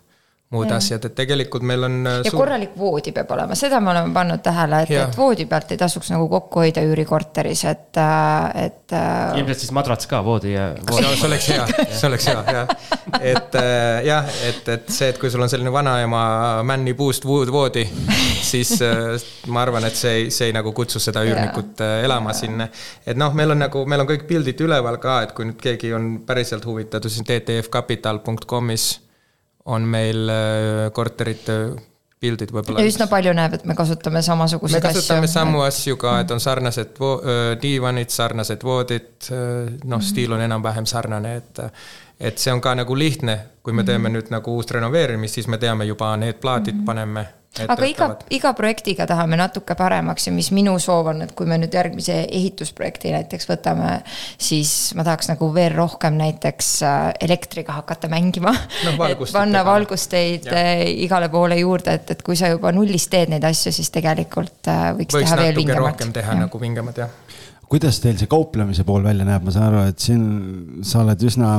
muud ja. asjad, et tegelikult meil on. Äh, ja suur... korralik voodi peab olema, seda me oleme pannud tähele, et, et voodi pealt ei tasuks nagu kokku hoida üürikorteris, et, äh, et. Äh, ilmselt siis madrats ka voodi ja voodi. see oleks hea, see oleks hea, jah. et jah, et, et see, et kui sul on selline vanaema männi puust voodi, siis ma arvan, et see ei, see ei nagu kutsu seda üürnikut elama sinna. et noh, meil on nagu, meil on kõik pildid üleval ka, et kui nüüd keegi on päriselt huvitatud, siis ttfcapital.com'is on meil äh, korterite pildid võib-olla. ja üsna palju näeb, et me kasutame samasuguseid asju. me kasutame asju. samu asju ka, et on sarnased äh, diivanid, sarnased voodid, äh, noh, mhm. stiil on enam-vähem sarnane, et et see on ka nagu lihtne, kui me teeme mm -hmm. nüüd nagu uust renoveerimist, siis me teame juba need plaadid mm -hmm. paneme aga iga, iga projektiga tahame natuke paremaks ja mis minu soov on, et kui me nüüd järgmise ehitusprojekti näiteks võtame, siis ma tahaks nagu veel rohkem näiteks äh, elektriga hakata mängima no,. et panna valgusteid ja. Äh, igale poole juurde, et, et kui sa juba nullist teed neid asju, siis tegelikult äh, võiks, võiks teha veel vingemalt. rohkem teha ja. nagu vingemad, jah. kuidas teil see kauplemise pool välja näeb, ma saan aru, et siin sa oled üsna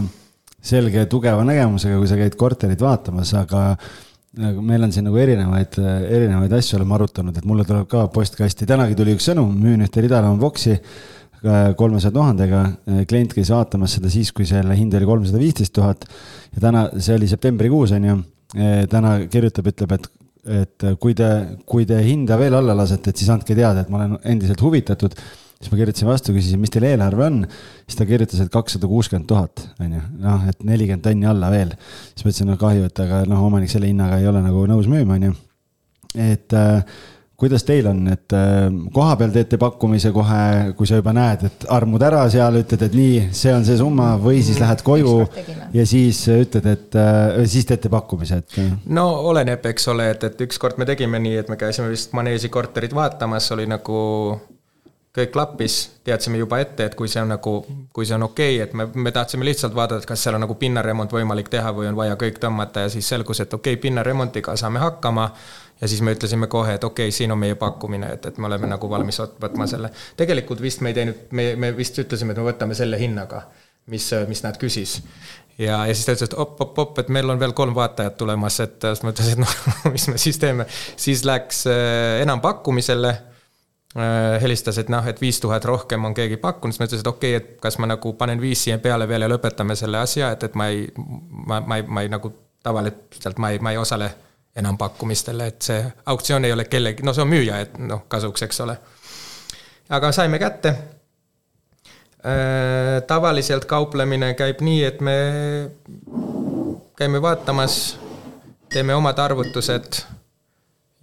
selge tugeva nägemusega, kui sa käid korterit vaatamas, aga nagu meil on siin nagu erinevaid, erinevaid asju oleme arutanud, et mulle tuleb ka postkasti, tänagi tuli üks sõnum, müün ühte Ridalaua boksi kolmesaja tuhandega. klient käis vaatamas seda siis, kui selle hind oli kolmsada viisteist tuhat ja täna, see oli septembrikuus, on ju. täna kirjutab, ütleb, et, et kui te, kui te hinda veel alla lasete, et siis andke teada, et ma olen endiselt huvitatud siis ma kirjutasin vastu, küsisin, mis teil eelarve on. siis ta kirjutas, et kakssada kuuskümmend tuhat, on ju, noh, et nelikümmend tonni alla veel. siis ma ütlesin, no kahju, et aga noh, omanik selle hinnaga ei ole nagu nõus müüma, on ju. et äh, kuidas teil on, et äh, kohapeal teete pakkumise kohe, kui sa juba näed, et armud ära seal, ütled, et nii, see on see summa või siis lähed koju ja siis ütled, et äh, siis teete pakkumise, et. no oleneb, eks ole, et, et ükskord me tegime nii, et me käisime vist Maneesi korterit vaatamas, oli nagu kõik klappis, teadsime juba ette, et kui see on nagu, kui see on okei okay,, et me, me tahtsime lihtsalt vaadata, kas seal on nagu pinnaremont võimalik teha või on vaja kõik tõmmata ja siis selgus, et okei okay,, pinnaremontiga saame hakkama. ja siis me ütlesime kohe, et okei okay,, siin on meie pakkumine, et, et me oleme nagu valmis võtma selle. tegelikult vist me ei teinud, me, me vist ütlesime, et me võtame selle hinnaga, mis, mis nad küsis ja, ja siis ta ütles, et op-op-op, et meil on veel kolm vaatajat tulemas, et siis ma ütlesin, et noh, mis me siis teeme. siis läks äh, enampakkumisele helistas, et noh, et viis tuhat rohkem on keegi pakkunud, siis ma ütlesin, et okei okay,, et kas ma nagu panen viis siia peale veel ja lõpetame selle asja, et, et ma ei, ma, ma ei, ma ei nagu tavaliselt ma ei, ma ei osale enampakkumistel, et see auktsioon ei ole kellegi, no see on müüja, et noh, kasuks, eks ole. aga saime kätte. Äh, tavaliselt kauplemine käib nii, et me käime vaatamas, teeme omad arvutused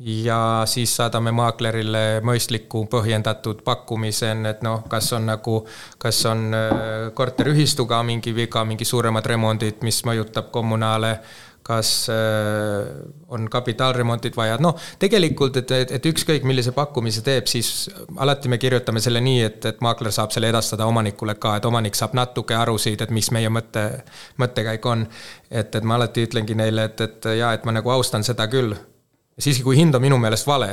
ja siis saadame maaklerile mõistliku põhjendatud pakkumise, et noh, kas on nagu, kas on äh, korteriühistuga mingi viga, mingi suuremad remondid, mis mõjutab kommunaale, kas äh, on kapitaalremondid vaja, noh, tegelikult, et, et, et ükskõik, millise pakkumise teeb, siis alati me kirjutame selle nii, et, et maakler saab selle edastada omanikule ka, et omanik saab natuke arusid, et mis meie mõte, mõttekäik on. et, et ma alati ütlengi neile, et, et jaa, et ma nagu austan seda küll siiski, kui hind on minu meelest vale,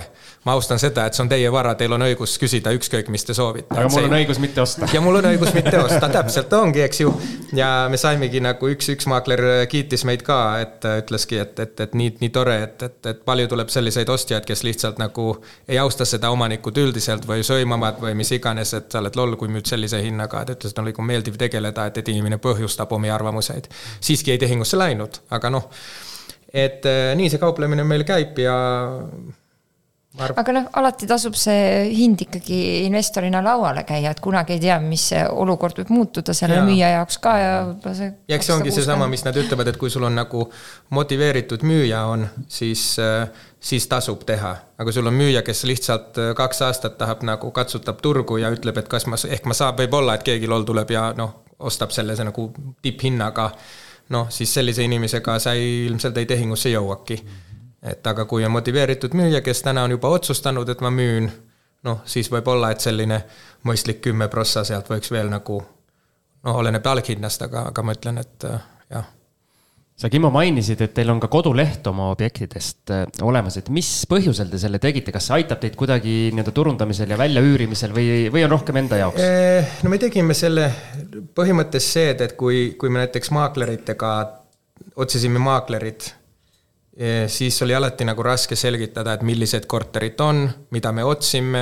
ma austan seda, et see on teie vara, teil on õigus küsida ükskõik, mis te soovite. aga mul on õigus mitte osta. ja mul on õigus mitte osta, täpselt ongi, eks ju. ja me saimegi nagu üks, üks maakler kiitis meid ka, et ütleski, et, et, et nii, nii tore, et, et, et palju tuleb selliseid ostjaid, kes lihtsalt nagu ei austa seda omanikut üldiselt või sõimavad või mis iganes, et sa oled loll, kui müüd sellise hinnaga, et ütles, et on nagu meeldiv tegeleda, et, et inimene põhjustab omi arvamuseid. siiski jäi tehingusse läinud, aga noh et äh, nii see kauplemine meil käib ja arvan. aga noh, alati tasub see hind ikkagi investorina lauale käia, et kunagi ei tea, mis olukord võib muutuda selle ja. müüja jaoks ka ja võib-olla see. ja eks see ongi seesama, mis nad ütlevad, et kui sul on nagu motiveeritud müüja on, siis, äh, siis tasub teha. aga sul on müüja, kes lihtsalt äh, kaks aastat tahab nagu katsutab turgu ja ütleb, et kas ma, ehk ma saan, võib-olla, et keegi loll tuleb ja noh, ostab selle see nagu tipphinnaga. Noh, siis sellise inimesega sa ei, ilmselt ei tehingusse jõuagi et aga kui on motiveeritud müüja, kes täna on juba otsustanud, et ma müün, noh, siis võib olla, et selline mõistlik kümme prossa sealt võiks veel nagu noh, oleneb alghinnast, aga, aga ma ütlen, et äh, jah. Sa, Kimmo, mainisid, et teil on ka koduleht oma objektidest äh, olemas, et mis põhjusel te selle tegite, kas see aitab teid kuidagi nii-öelda turundamisel ja väljaüürimisel või, või on rohkem enda jaoks? Eh, no me tegime selle põhimõttes see, et, et kui, kui me näiteks maakleritega otsisime maaklerid siis oli alati nagu raske selgitada, et millised korterid on, mida me otsime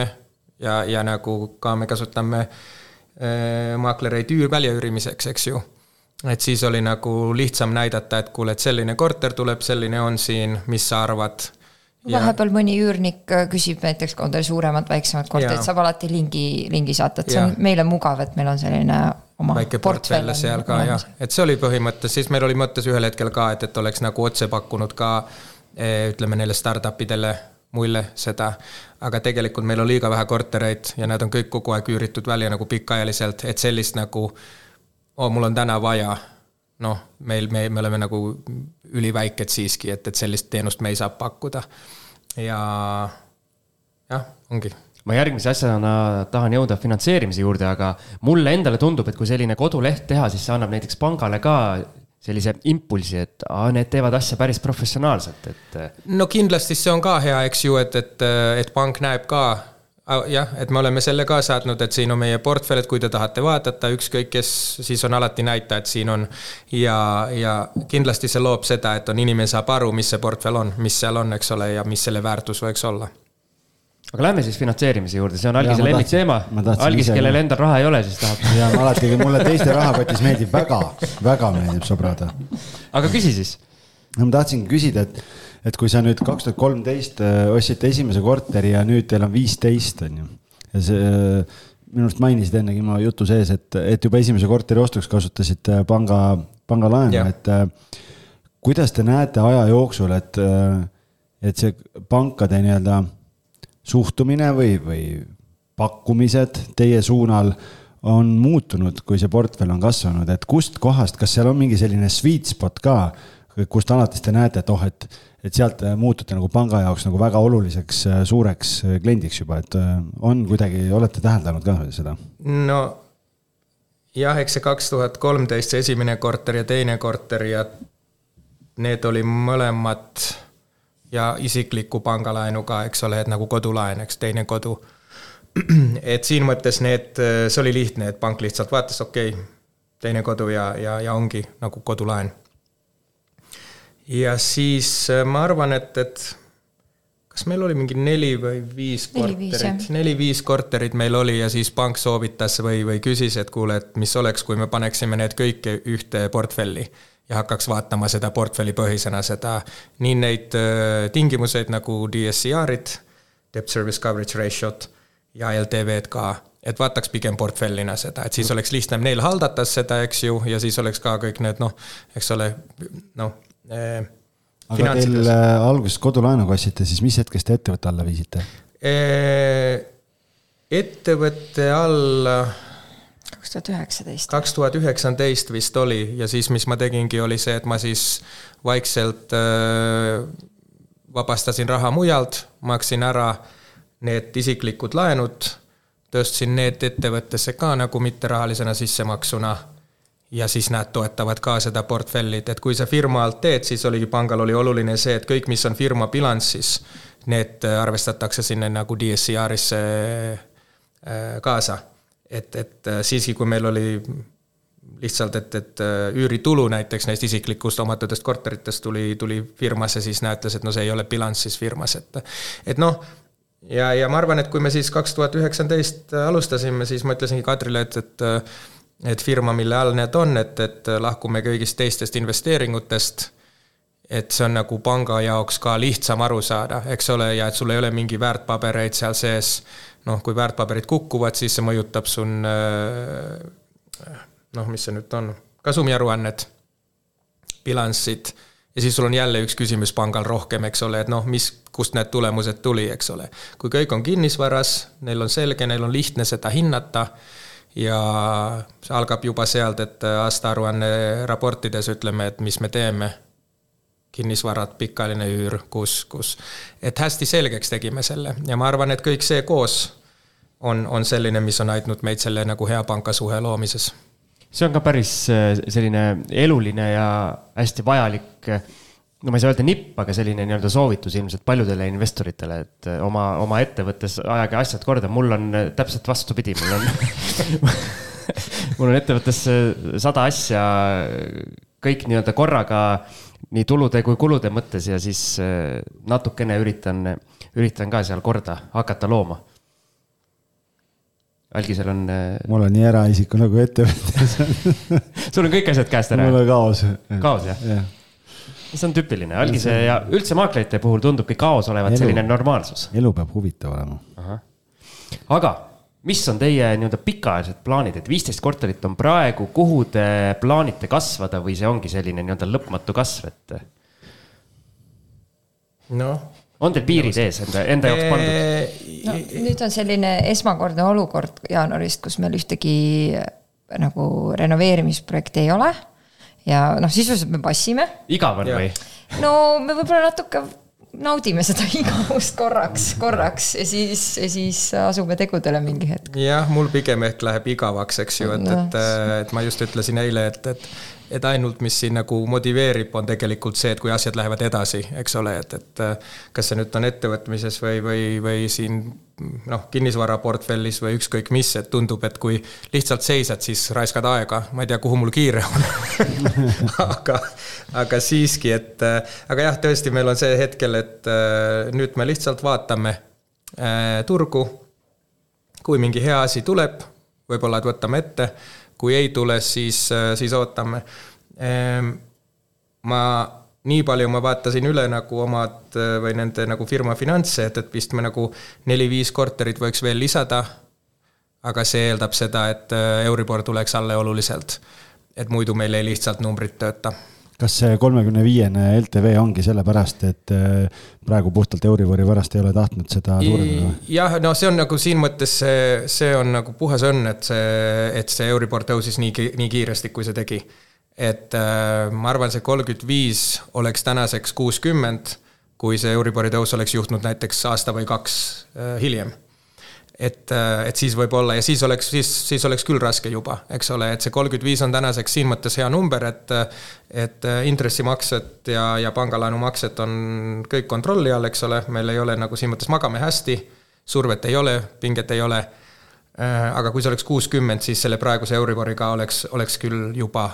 ja, ja nagu ka me kasutame äh, maaklereid üür, väljaüürimiseks, eks ju. Et siis oli nagu lihtsam näidata, et kuule, et selline korter tuleb, selline on siin, mis sa arvad. Vahepeal mõni üürnik äh, küsib näiteks, on teil suuremad, väiksemad korterid, saab alati lingi, lingi saata, et see on ja. meile mugav, et meil on selline oma väike portfell seal ka jah, et see oli põhimõttes, siis meil oli mõttes ühel hetkel ka, et, et oleks nagu otse pakkunud ka eh, ütleme neile startup idele mulle seda, aga tegelikult meil on liiga vähe kortereid ja nad on kõik kogu aeg üüritud välja nagu pikaajaliselt, et sellist nagu oh, mul on täna vaja, noh, meil, me, me oleme nagu üliväiked siiski, et, et sellist teenust me ei saa pakkuda. ja jah, ongi ma järgmise asjana tahan jõuda finantseerimise juurde, aga mulle endale tundub, et kui selline koduleht teha, siis see annab näiteks pangale ka sellise impulsi, et aa, need teevad asja päris professionaalselt, et. no kindlasti see on ka hea, eks ju, et, et, et pank näeb ka jah, et me oleme selle ka saatnud, et siin on meie portfell, et kui te tahate vaadata, ükskõik kes, siis on alati näita, et siin on. ja, ja kindlasti see loob seda, et on inimene saab aru, mis see portfell on, mis seal on, eks ole, ja mis selle väärtus võiks olla aga lähme siis finantseerimise juurde, see on Algise lemmikteema. Algis, kellel endal raha ei ole, siis tahab. ja alati, mulle teiste rahakotis meeldib väga, väga meeldib sõbrad. aga küsi siis. no ma tahtsingi küsida, et, et kui sa nüüd kaks tuhat kolmteist äh, ostsite esimese korteri ja nüüd teil on viisteist, on ju. ja see, äh, minu arust mainisid ennegi oma jutu sees, et, et juba esimese korteri ostuks kasutasite panga, pangalaenu, et äh, kuidas te näete aja jooksul, et, et see pankade nii-öelda suhtumine või, või pakkumised teie suunal on muutunud, kui see portfell on kasvanud, et kust kohast, kas seal on mingi selline sweet spot ka, kust alates te näete, et oh, et, et sealt muutute nagu panga jaoks nagu väga oluliseks suureks kliendiks juba, et on kuidagi, olete täheldanud ka seda? no jah, eks see kaks tuhat kolmteist, see esimene korter ja teine korter ja need oli mõlemad ja isikliku pangalaenuga, eks ole, et nagu kodulaen, eks, teine kodu. et siin mõttes need, see oli lihtne, et pank lihtsalt vaatas, okei okay,, teine kodu ja, ja, ja ongi nagu kodulaen. Ja siis äh, ma arvan, et, et kas meil oli mingi neli või viis korterit, neli-viis korterit meil oli ja siis pank soovitas või, või küsis, et kuule, et mis oleks, kui me paneksime need kõik ühte portfelli ja hakkaks vaatama seda portfellipõhisena, seda nii neid äh, tingimuseid nagu DSCR-id, debt service coverage ratio't ja LTV-d ka, et vaataks pigem portfellina seda, et siis oleks lihtsam neil haldata seda, eks ju, ja siis oleks ka kõik need noh, eks ole, noh eh,. aga teil äh, alguses kodulaenu kostsite, siis mis hetkest te ettevõtte alla viisite eh,? ettevõtte alla kaks tuhat üheksateist. kaks tuhat üheksateist vist oli ja siis, mis ma tegingi, oli see, et ma siis vaikselt äh, vabastasin raha mujalt, maksin ära need isiklikud laenud, tõstsin need ettevõttesse ka nagu mitterahalisena sissemaksuna ja siis nad toetavad ka seda portfellid, et kui sa firma alt teed, siis oligi pangal oli oluline see, et kõik, mis on firma bilanssis, need arvestatakse sinna nagu DSCR-isse äh, kaasa. Et, et äh, siiski, kui meil oli lihtsalt, et, et äh, üüritulu näiteks neist isiklikust omatudest korteritest tuli, tuli firmasse, siis näe, ütles, et no see ei ole bilanssis firmas, et et noh, ja, ja ma arvan, et kui me siis kaks tuhat üheksateist alustasime, siis ma ütlesingi Kadrile, et, et et firma, mille all need on, et, et lahkume kõigist teistest investeeringutest et see on nagu panga jaoks ka lihtsam aru saada, eks ole, ja et sul ei ole mingi väärtpabereid seal sees. noh, kui väärtpaberid kukuvad, siis see mõjutab sun noh, mis see nüüd on, kasumiaruannet, bilanssit ja siis sul on jälle üks küsimus pangal rohkem, eks ole, et noh, mis, kust need tulemused tuli, eks ole. kui kõik on kinnisvaras, neil on selge, neil on lihtne seda hinnata ja see algab juba sealt, et aastaaruanne raportides ütleme, et mis me teeme. kinnisvarad, pikaajaline üür, kus, kus, et hästi selgeks tegime selle. Ja ma arvan, et kõik see koos on, on selline, mis on aidanud meid selle nagu hea pangasuhe loomises. See on ka päris äh, selline eluline ja hästi vajalik, äh, no ma ei saa öelda nipp, aga selline nii-öelda soovitus ilmselt paljudele investoritele, et äh, oma, oma ettevõttes ajage asjad korda, mul on täpselt vastupidi, mul on mul on ettevõttes sada asja, kõik nii-öelda korraga, nii tulude kui kulude mõttes ja siis natukene üritan, üritan ka seal korda hakata looma algisel on. Mul on nii eraisiku nagu ettevõtja sul on kõik asjad käest ära? mul on kaos. kaos jah ja.? See on tüüpiline, algise ja üldse maaklerite puhul tundubki kaos olevat elu, selline normaalsus. elu peab huvitav olema. aga mis on teie nii-öelda pikaajalised plaanid, et viisteist korterit on praegu, kuhu te plaanite kasvada või see ongi selline nii-öelda lõpmatu kasv, et? noh on teil piirid ees enda, enda jaoks pandud? no nüüd on selline esmakordne olukord jaanuarist, kus meil ühtegi nagu renoveerimisprojekti ei ole. Ja noh, sisuliselt me passime. igav on või? no me võib-olla natuke naudime seda igavust korraks, korraks ja siis, ja siis asume tegudele mingi hetk. jah, mul pigem ehk läheb igavaks, eks ju, et no., et, et ma just ütlesin eile, et, et et ainult, mis siin nagu motiveerib, on tegelikult see, et kui asjad lähevad edasi, eks ole, et, et kas see nüüd on ettevõtmises või, või, või siin noh, kinnisvaraportfellis või ükskõik mis, et tundub, et kui lihtsalt seisad, siis raiskad aega, ma ei tea, kuhu mul kiire on. Aga, aga siiski, et aga jah, tõesti, meil on see hetkel, et nüüd me lihtsalt vaatame äh, turgu. kui mingi hea asi tuleb, võib-olla et võtame ette kui ei tule, siis, siis ootame. Ehm, ma nii palju ma vaatasin üle nagu omad või nende nagu firma finantse, et, et vist me nagu neli-viis korterit võiks veel lisada. aga see eeldab seda, et Euribor tuleks alla oluliselt. et muidu meil ei lihtsalt numbrid tööta kas see kolmekümne viiene LTV ongi sellepärast, et äh, praegu puhtalt Euribori pärast ei ole tahtnud seda suurendada? jah, no see on nagu siin mõttes see, see on nagu puhas õnn, et see, et see Euribor tõusis nii, nii kiiresti, kui see tegi. et äh, ma arvan, see kolmkümmend viis oleks tänaseks kuuskümmend, kui see Euribori tõus oleks juhtunud näiteks aasta või kaks äh, hiljem et, äh, et siis võib-olla ja siis oleks, siis, siis oleks küll raske juba, eks ole, et see kolmkümmend viis on tänaseks siin mõttes hea number, et et äh, intressimaksed ja, ja pangalaenumaksed on kõik kontrolli all, eks ole, meil ei ole nagu siin mõttes magame hästi, survet ei ole, pinget ei ole. Äh, aga kui see oleks kuuskümmend, siis selle praeguse Euriboriga oleks, oleks küll juba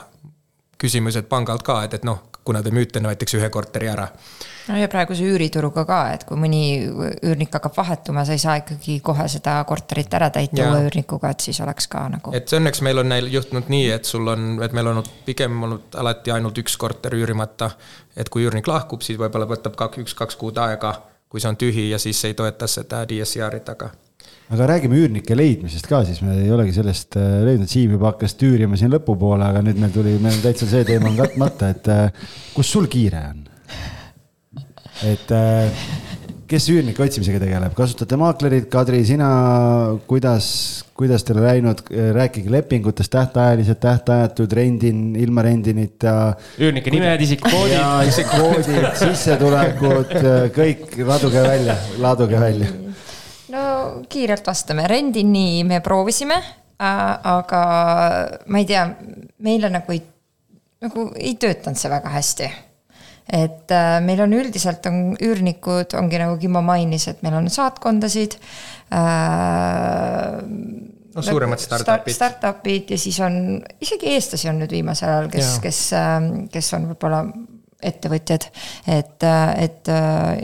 küsimused pangalt ka, et, et noh, kuna te müüte näiteks ühe korteri ära. no ja praeguse üürituruga ka, et kui mõni üürnik hakkab vahetuma, sa ei saa ikkagi kohe seda korterit ära täita uue üürnikuga, et siis oleks ka nagu. et õnneks meil on neil juhtunud nii, et sul on, et meil on olnud pigem olnud alati ainult üks korter üürimata. et kui üürnik lahkub, siis võib-olla võtab kaks, üks-kaks kuud aega, kui see on tühi ja siis ei toeta seda DSCR-i taga aga räägime üürnike leidmisest ka, siis me ei olegi sellest äh, leidnud, Siim juba hakkas tüürima siin lõpupoole, aga nüüd meil tuli, meil täitsa see teema on katmata, et äh, kus sul kiire on? et äh, kes üürnike otsimisega tegeleb, kasutate maaklerit, Kadri, sina, kuidas, kuidas teil on läinud, rääkige lepingutest, tähtajalised, tähtajatud, rendin, ilma rendinita. üürnike nimed, isikukoodid. isikukoodid, sissetulekud, kõik, laduge välja, laduge välja no kiirelt vastame, rendini me proovisime aga ma ei tea, meile nagu ei, nagu ei töötanud see väga hästi. et äh, meil on üldiselt on üürnikud, ongi nagu Kimmo mainis, et meil on saatkondasid äh,. no suuremad startup'id. Startup'id ja siis on, isegi eestlasi on nüüd viimasel ajal, kes, kes, äh, kes on võib-olla ettevõtjad, et, äh, et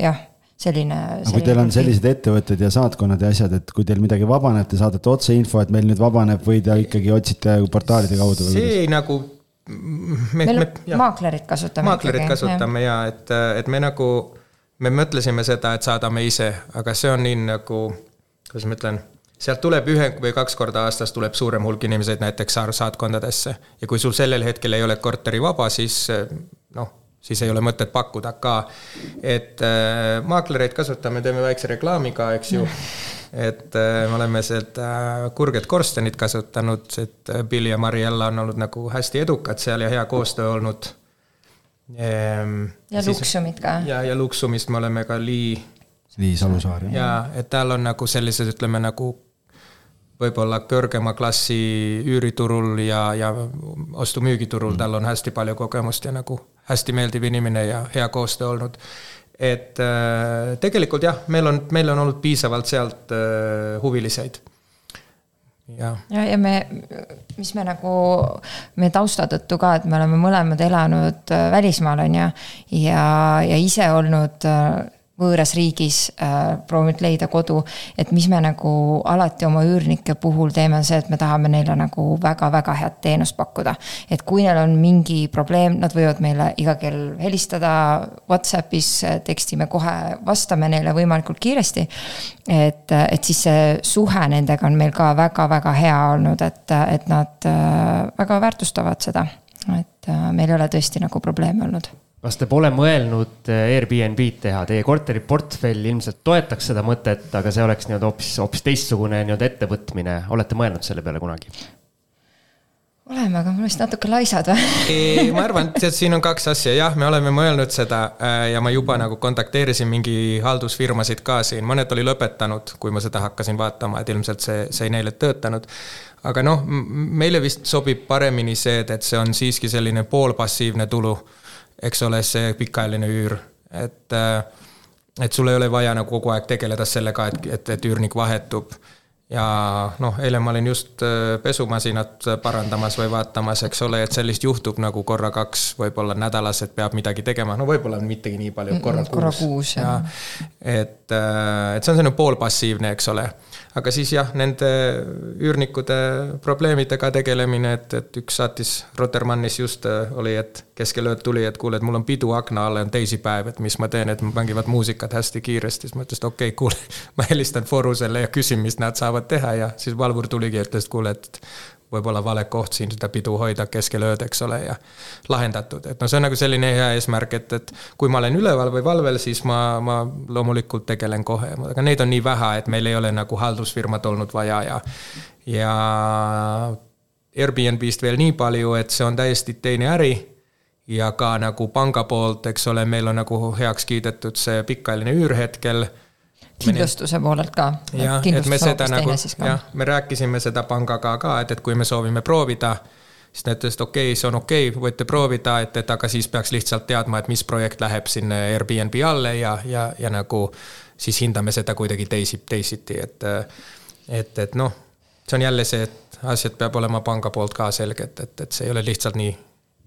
jah selline. aga kui teil on sellised ettevõtted ja saatkonnad ja asjad, et kui teil midagi vabaneb, te saadate otseinfo, et meil nüüd vabaneb või te ikkagi otsite portaalide kaudu? see või nagu me, meil me, maaklerit kasutame. maaklerit ikkagi, kasutame ja et, et me nagu, me mõtlesime seda, et saadame ise, aga see on nii nagu, kuidas ma ütlen sealt tuleb ühe või kaks korda aastas tuleb suurem hulk inimesi näiteks saatkondadesse ja kui sul sellel hetkel ei ole korteri vaba, siis noh, siis ei ole mõtet pakkuda ka. et äh, maaklereid kasutame, teeme väikse reklaami ka, eks ju. et äh, me oleme seda Kurget korstenit kasutanud, et äh, Bill ja Mariella on olnud nagu hästi edukad seal ja hea koostöö olnud ehm,. ja siis, Luksumit ka. ja, ja Luksumist me oleme ka Lii. Lii Salusaar, jah. ja, et tal on nagu sellised, ütleme nagu võib-olla kõrgema klassi üüriturul ja, ja ostu-müügiturul, tal on hästi palju kogemust ja nagu hästi meeldiv inimene ja hea koostöö olnud. et äh, tegelikult jah, meil on, meil on olnud piisavalt sealt äh, huviliseid ja, ja, ja me, mis me nagu, meie tausta tõttu ka, et me oleme mõlemad elanud äh, välismaal, on ju. ja, ja ise olnud äh, võõras riigis äh, proovinud leida kodu. et mis me nagu alati oma üürnike puhul teeme, on see, et me tahame neile nagu väga-väga head teenust pakkuda. et kui neil on mingi probleem, nad võivad meile iga kell helistada Whatsappis, tekstime kohe, vastame neile võimalikult kiiresti. et, et siis see suhe nendega on meil ka väga-väga hea olnud, et, et nad äh, väga väärtustavad seda. et äh, meil ei ole tõesti nagu probleeme olnud kas te pole mõelnud eh, Airbnb-d teha, teie korteriportfell ilmselt toetaks seda mõtet, aga see oleks nii-öelda hoopis, hoopis teistsugune nii-öelda ettevõtmine, olete mõelnud selle peale kunagi? oleme, aga me oleme vist natuke laisad või? ma arvan, et siin on kaks asja, jah, me oleme mõelnud seda äh, ja ma juba nagu kontakteerisin mingi haldusfirmasid ka siin, mõned oli lõpetanud, kui ma seda hakkasin vaatama, et ilmselt see, see ei neile töötanud. aga noh, meile vist sobib paremini see, et, et see on siiski selline poolpassiivne tulu eks ole, see pikaajaline üür, et äh, et sul ei ole vaja nagu kogu aeg tegeleda sellega, et, et, et üürnik vahetub. ja noh, eile ma olin just äh, pesumasinat parandamas või vaatamas, eks ole, et sellist juhtub nagu korra-kaks, võib-olla nädalas, et peab midagi tegema, no võib-olla mittegi nii palju, korra kuus. korra kuus, jah. et, äh, et see on selline poolpassiivne, eks ole aga siis jah, nende üürnikude probleemidega tegelemine, et, et üks saatis Rotermannis just äh, oli, et keskel ööd tuli, et kuule, et mul on pidu akna all, on teisipäev, et mis ma teen, et mängivad muusikat hästi kiiresti, siis ma ütlesin, et okei okay,, kuule, ma helistan Forusele ja küsin, mis nad saavad teha. Ja siis valvur tuligi ja ütles, et kuule, et võib-olla vale koht siin seda pidu hoida keskel ööd, eks ole, ja lahendatud, et no see on nagu selline hea eesmärk, et, et kui ma olen üleval või valvel, siis ma, ma loomulikult tegelen kohe, aga neid on nii vähe, et meil ei ole nagu haldusfirmat olnud vaja ja, ja Airbnb-st veel nii palju, et see on täiesti teine äri. Ja ka nagu panga poolt, eks ole, meil on nagu heaks kiidetud see pikaajaline üür hetkel kindlustuse poolelt ka. jah, et me seda nagu, jah, me rääkisime seda pangaga ka, et, et kui me soovime proovida, siis nad ütlesid, okei okay,, see on okei okay,, võite proovida, et, et aga siis peaks lihtsalt teadma, et mis projekt läheb sinna Airbnb alle ja, ja, ja nagu siis hindame seda kuidagi teisi, teisiti, et, et, et noh, see on jälle see, et asjad peab olema panga poolt ka selged, et, et see ei ole lihtsalt nii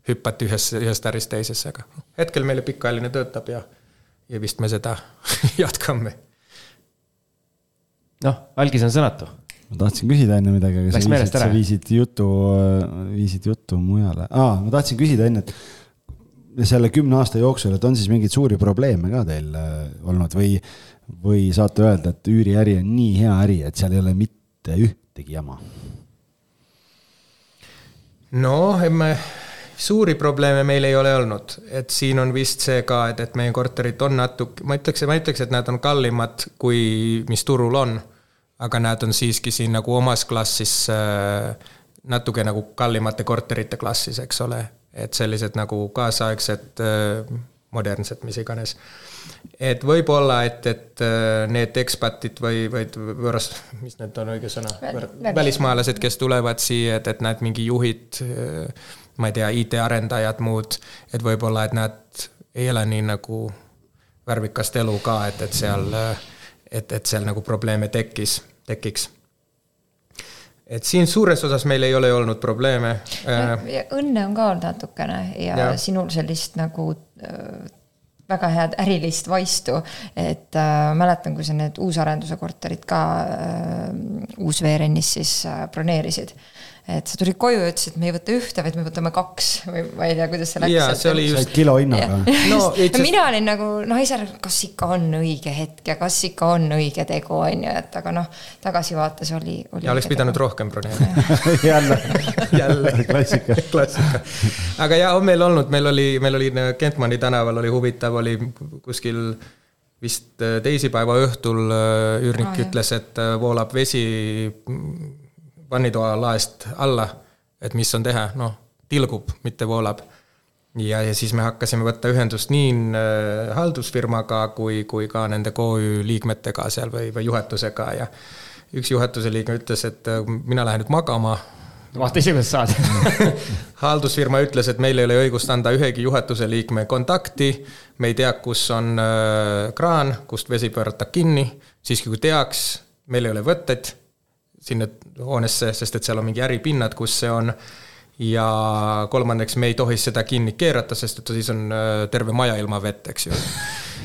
hüppati ühest, ühest ärist teisesse, aga hetkel meile pikaajaline töötab ja, ja vist me seda jätkame noh, algis on sõnatu. ma tahtsin küsida enne midagi, aga sa viisid, sa viisid jutu, viisid jutu mujale ah,. ma tahtsin küsida enne, et selle kümne aasta jooksul, et on siis mingeid suuri probleeme ka teil äh, olnud või, või saate öelda, et üüriäri on nii hea äri, et seal ei ole mitte ühtegi jama? noh, me suuri probleeme meil ei ole olnud, et siin on vist see ka, et, et meie korterid on natuke, ma ütleks, ma ütleks, et nad on kallimad, kui mis turul on aga nad on siiski siin nagu omas klassis äh, natuke nagu kallimate korterite klassis, eks ole, et sellised nagu kaasaegsed, äh, modernsed, mis iganes. et võib-olla, et, et äh, need ekspatid või, või võõras, mis need on õige sõna, välismaalased, kes tulevad siia, et, et nad mingi juhid, ma ei tea, IT-arendajad, muud, et võib-olla, et nad ei ela nii nagu värvikast elu ka, et, et seal et, et seal nagu probleeme tekkis tekiks. et siin suures osas meil ei ole olnud probleeme. Äh, õnne on ka olnud natukene ja, ja. sinul sellist nagu äh, väga head ärilist vaistu, et äh, mäletan, kui sa need uusarenduse korterid ka äh, Uus-Veerennis siis äh, broneerisid et sa tulid koju ja ütlesid, et me ei võta ühte, vaid me võtame kaks või ma ei tea, kuidas see läks. jaa, see oli just. kilo hinnaga. no just, mina olin nagu naisena, kas ikka on õige hetk ja kas ikka on õige tegu, on ju, et aga noh, tagasivaates oli, oli. ja oleks pidanud tegu. rohkem broneerima jälle jälle klassika klassika. aga jaa, on meil olnud, meil oli, meil oli Kentmani tänaval oli huvitav, oli kuskil vist äh, teisipäeva õhtul äh, üürnik ah, ütles, et äh, voolab vesi vannitoa laest alla, et mis on teha, noh, tilgub, mitte voolab. ja, ja siis me hakkasime võtta ühendust nii äh, haldusfirmaga kui, kui ka nende KÜ liikmetega seal või, või juhatusega ja üks juhatuse liige ütles, et äh, mina lähen nüüd magama, vaata ise, kuidas saad haldusfirma ütles, et meil ei ole õigust anda ühegi juhatuse liikme kontakti. me ei tea, kus on äh, kraan, kust vesi pöörata kinni, siiski kui teaks, meil ei ole võtteid sinna hoonesse, sest et seal on mingi äripinnad, kus see on. ja kolmandaks, me ei tohi seda kinni keerata, sest et siis on äh, terve maja ilma vett, eks ju.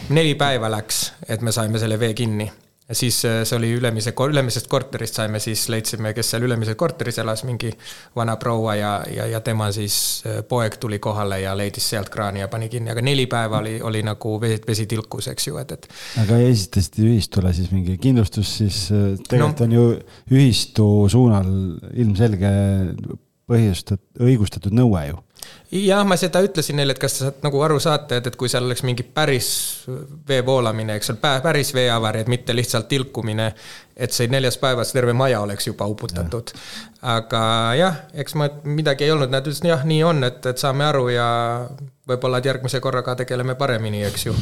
neli päeva läks, et me saime selle vee kinni ja siis äh, see oli Ülemise, Ülemisest korterist saime, siis leidsime, kes seal Ülemises korteris elas, mingi vana proua ja, ja, ja tema siis äh, poeg tuli kohale ja leidis sealt kraani ja pani kinni, aga neli päeva oli, oli nagu vesi, vesi tilkus, eks ju, et, et. aga esitasite ühistule siis mingi kindlustus, siis äh, tegelikult no. on ju ühistu suunal ilmselge põhjustat-, õigustatud nõue ju jah, ma seda ütlesin neile, et kas te saate nagu aru saate, et, et kui seal oleks mingi päris vee voolamine, eks ole, päris veeavari, et mitte lihtsalt tilkumine, et see neljas päevas terve maja oleks juba uputatud. aga jah, eks ma midagi ei olnud, nad ütlesid jah, nii on, et, et saame aru ja võib-olla, et järgmise korraga tegeleme paremini, eks ju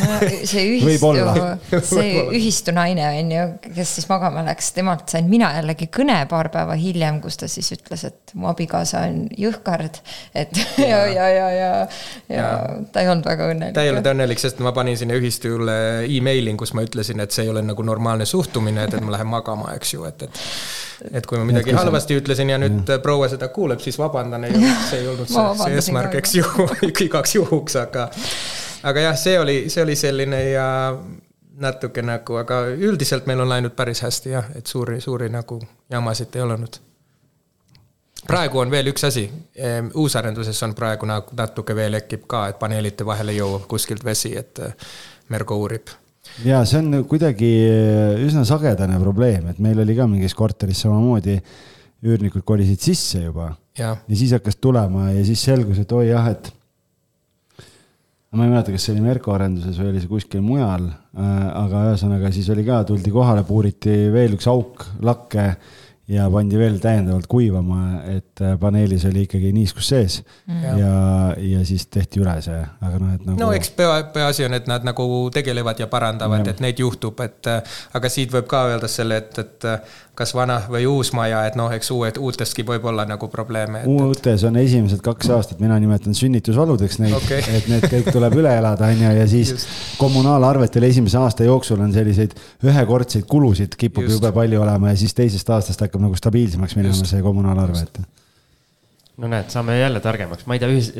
no see ühistu, see ühistu naine on ju, kes siis magama läks, temalt sain mina jällegi kõne paar päeva hiljem, kus ta siis ütles, et mu abikaasa on jõhkard. et ja, ja, ja, ja, ja, ja ta ei olnud väga õnnelik. ta ei olnud õnnelik, sest ma panin sinna ühistule emaili, kus ma ütlesin, et see ei ole nagu normaalne suhtumine, et, et ma lähen magama, eks ju, et, et et kui ma midagi halvasti ütlesin ja nüüd ja. proua seda kuuleb, siis vabandan, ei olnud, see ei olnud see, see eesmärk, eks ju, igaks juhuks, aga. Aga jah, see oli, see oli selline ja natuke nagu, aga üldiselt meil on läinud päris hästi jah, et suuri, suuri nagu jamasid ei olnud. praegu on veel üks asi, ehm, uusarenduses on praegu nagu natuke veel ekib ka, et paneelide vahele jõuab kuskilt vesi, et Mergo uurib. Ja see on kuidagi üsna sagedane probleem, et meil oli ka mingis korteris samamoodi, üürnikud kolisid sisse juba. Ja, ja siis hakkas tulema ja siis selgus, et oi jah, et ma ei mäleta, kas see oli Merko arenduses või oli see kuskil mujal, äh, aga ühesõnaga siis oli ka, tuldi kohale, puuriti veel üks auk lakke ja pandi veel täiendavalt kuivama, et äh, paneelis oli ikkagi niiskus sees mm. ja, ja siis tehti üle see, aga noh, et nagu. no eks pea, peaasi on, et nad nagu tegelevad ja parandavad, et neid juhtub, et äh, aga siit võib ka öelda selle, et, et kas vana või uus maja, et noh, eks uued, uutestki võib olla nagu probleeme. uutes on esimesed kaks aastat, mina nimetan sünnitusvaludeks neid okay., et need kõik tuleb üle elada, on ju, ja siis Just. kommunaalarvetel esimese aasta jooksul on selliseid ühekordseid kulusid kipub jube palju olema ja siis teisest aastast hakkab nagu stabiilsemaks minema Just. see kommunaalarve, et no näed, saame jälle targemaks, ma ei tea ühis,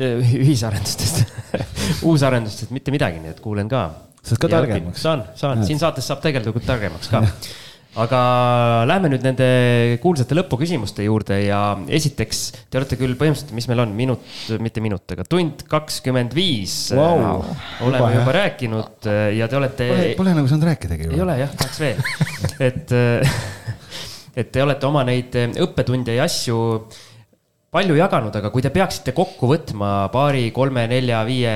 ühisarendustest uusarendustest mitte midagi, nii et kuulen ka. saad ka targemaks? saan, saan, siin saates saab tegelikult targemaks ka aga lähme nüüd nende kuulsate lõpuküsimuste juurde ja esiteks, te olete küll põhimõtteliselt, mis meil on, minut, mitte minut, aga tund kakskümmend viis. Wow.. oleme juba, juba rääkinud ja te olete. Pole nagu saanud rääkidagi ei ole jah, tahaks veel. Et, et te olete oma neid õppetunde ja asju palju jaganud, aga kui te peaksite kokku võtma paari, kolme, nelja, viie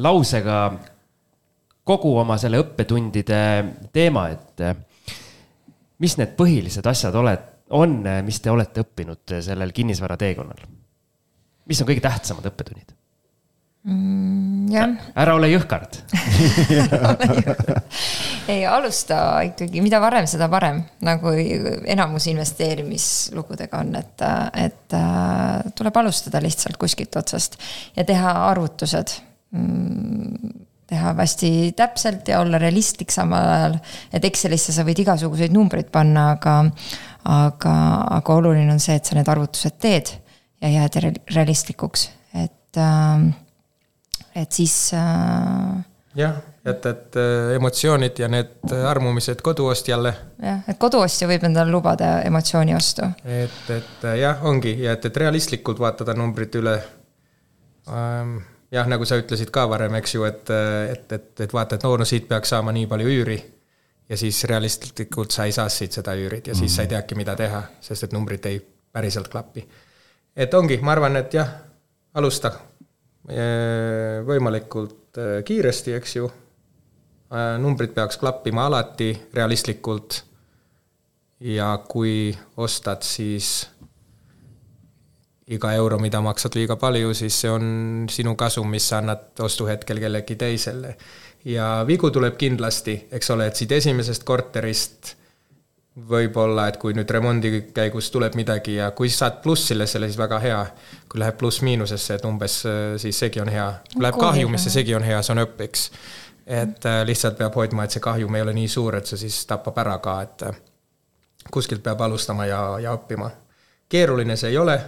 lausega kogu oma selle õppetundide teema, et mis need põhilised asjad oled, on, mis te olete õppinud sellel kinnisvara teekonnal? mis on kõige tähtsamad õppetunnid mm,? ära ole jõhkard ei, alusta ikkagi, mida varem, seda parem, nagu enamus investeerimislugudega on, et, et äh, tuleb alustada lihtsalt kuskilt otsast ja teha arvutused mm, teha hästi täpselt ja olla realistlik samal ajal. et Excelisse sa võid igasuguseid numbreid panna, aga, aga, aga oluline on see, et sa need arvutused teed ja jääd realistlikuks, et äh,, et siis äh, jah, et, et äh, emotsioonid ja need armumised koduostjale. jah, et koduostja võib endale lubada emotsiooni ostu. et, et äh, jah, ongi ja et, et realistlikult vaatada numbrid üle ähm, jah, nagu sa ütlesid ka varem, eks ju, et, et, et, et vaata, et no no siit peaks saama nii palju üüri. ja siis realistlikult sa ei saa siit seda üürit ja siis mm. sa ei mhm. teagi, mida teha, sest et numbrid ei päriselt klapi. et ongi, ma arvan, et jah, alusta võimalikult äh, kiiresti, eks ju. Äh, numbrid peaks klappima alati realistlikult. ja kui ostad, siis iga euro, mida maksad liiga palju, siis see on sinu kasum, mis sa annad ostuhetkel kellegi teisele. ja vigu tuleb kindlasti, eks ole, et siit esimesest korterist võib-olla, et kui nüüd remondi käigus tuleb midagi ja kui saad plussile selle, siis väga hea. kui läheb pluss-miinusesse, et umbes siis seegi on hea. kui läheb kahjumisse, seegi on hea, see on õpiks. et äh, lihtsalt peab hoidma, et see kahjum ei ole nii suur, et see siis tapab ära ka, et äh, kuskilt peab alustama ja, ja õppima. keeruline see ei ole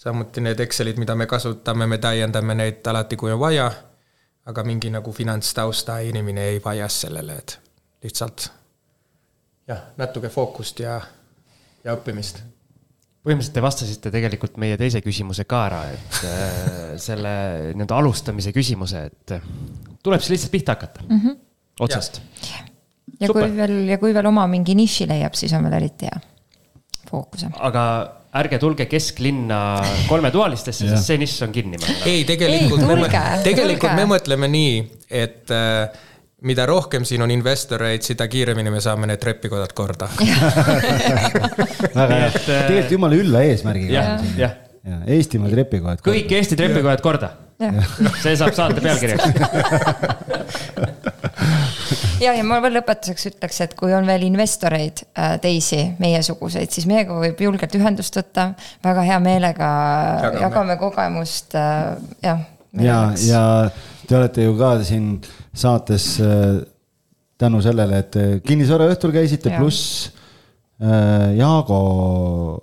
samuti need Excelid, mida me kasutame, me täiendame neid alati, kui on vaja, aga mingi nagu finantstausta inimene ei vajas sellele, et lihtsalt jah, natuke fookust ja, ja õppimist. põhimõtteliselt te vastasite tegelikult meie teise küsimuse ka ära, et äh, selle nii-öelda alustamise küsimuse, et tuleb siis lihtsalt pihta hakata mm, -hmm. otsast. ja Super. kui veel, ja kui veel oma mingi niši leiab, siis on veel eriti hea fookuse. aga ärge tulge kesklinna kolmetoalistesse sest see nišš on kinni. ei, tegelikult, ei, tulge, me, tegelikult tulge. me mõtleme nii, et äh, mida rohkem siin on investoreid, seda kiiremini me saame need trepikodad korda väga hea, tegelikult jumala ülla eesmärgiga. jah, jah. Eestimaa trepikojad. kõik Eesti trepikojad korda. see saab saate pealkirjaks ja, ja ma veel lõpetuseks ütleks, et kui on veel investoreid äh, teisi meiesuguseid, siis meiega võib julgelt ühendust võtta. väga hea meelega jagame, jagame kogemust äh,, jah. ja, ja te olete ju ka siin saates äh, tänu sellele, et kinnisvaraõhtul käisite, pluss Jaago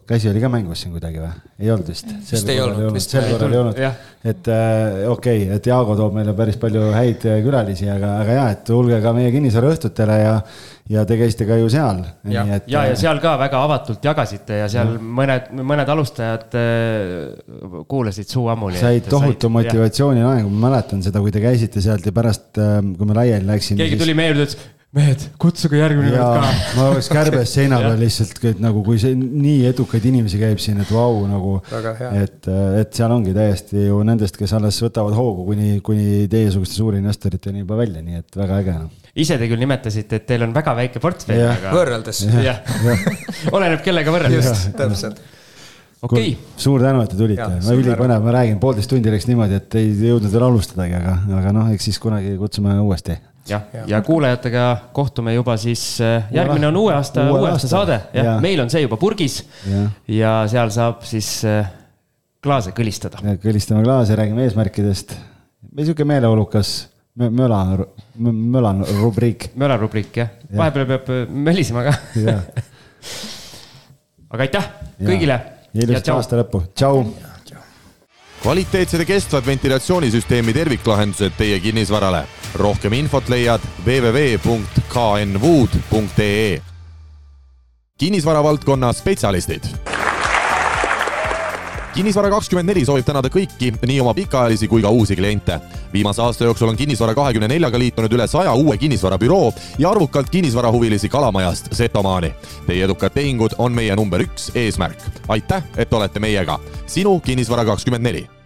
käsi oli ka mängus siin kuidagi või? ei olnud vist? vist ei olnud, vist sel korral ei olnud. et äh, okei okay,, et Jaago toob meile päris palju häid äh, külalisi, aga, aga ja, et tulge ka meie kinnisvaraõhtutele ja, ja te käisite ka ju seal. ja, et, ja, ja seal ka väga avatult jagasite ja seal ja. mõned, mõned alustajad kuulasid suu ammuli. said tohutu motivatsioonilaengu, ma mäletan seda, kui te käisite sealt ja pärast, kui me laiali läksime. keegi siis... tuli meie juurde, ütles mehed, kutsuge järgmine kord ka. ma oleks kärbes seina peal lihtsalt, et nagu kui see nii edukaid inimesi käib siin, et vau, nagu. et, et seal ongi täiesti ju nendest, kes alles võtavad hoogu kuni, kuni teiesuguste suurinvestoriteni juba välja, nii et väga äge no.. ise te küll nimetasite, et teil on väga väike portfell, aga. võrreldes. oleneb, kellega võrreldes. just, täpselt okei okay.. suur tänu, et te tulite, ülipõnev, ma räägin, poolteist tundi läks niimoodi, et ei jõudnud veel alustadagi, aga, aga noh, eks siis kunagi kutsume uuesti jah, ja, ja kuulajatega kohtume juba siis, äh, järgmine on uue aasta, uue aasta saade, jah ja., meil on see juba purgis ja, ja seal saab siis äh, klaase kõlistada. kõlistame klaase, räägime eesmärkidest. sihuke meeleolukas möla, möla rubriik. möla rubriik jah ja., vahepeal peab äh, mölisema ka aga aitäh kõigile. ilusat aasta lõppu, tšau kvaliteetsed ja kestvad ventilatsioonisüsteemi terviklahendused teie kinnisvarale. Rohkem infot leiad www.knwood.ee. kinnisvara valdkonna spetsialistid kinnisvara kakskümmend neli soovib tänada kõiki, nii oma pikaajalisi kui ka uusi kliente. viimase aasta jooksul on Kinnisvara kahekümne neljaga liitunud üle saja uue kinnisvarabüroo ja arvukalt kinnisvarahuvilisi Kalamajast Setomaani. Teie edukad tehingud on meie number üks eesmärk. aitäh, et olete meiega. sinu Kinnisvara kakskümmend neli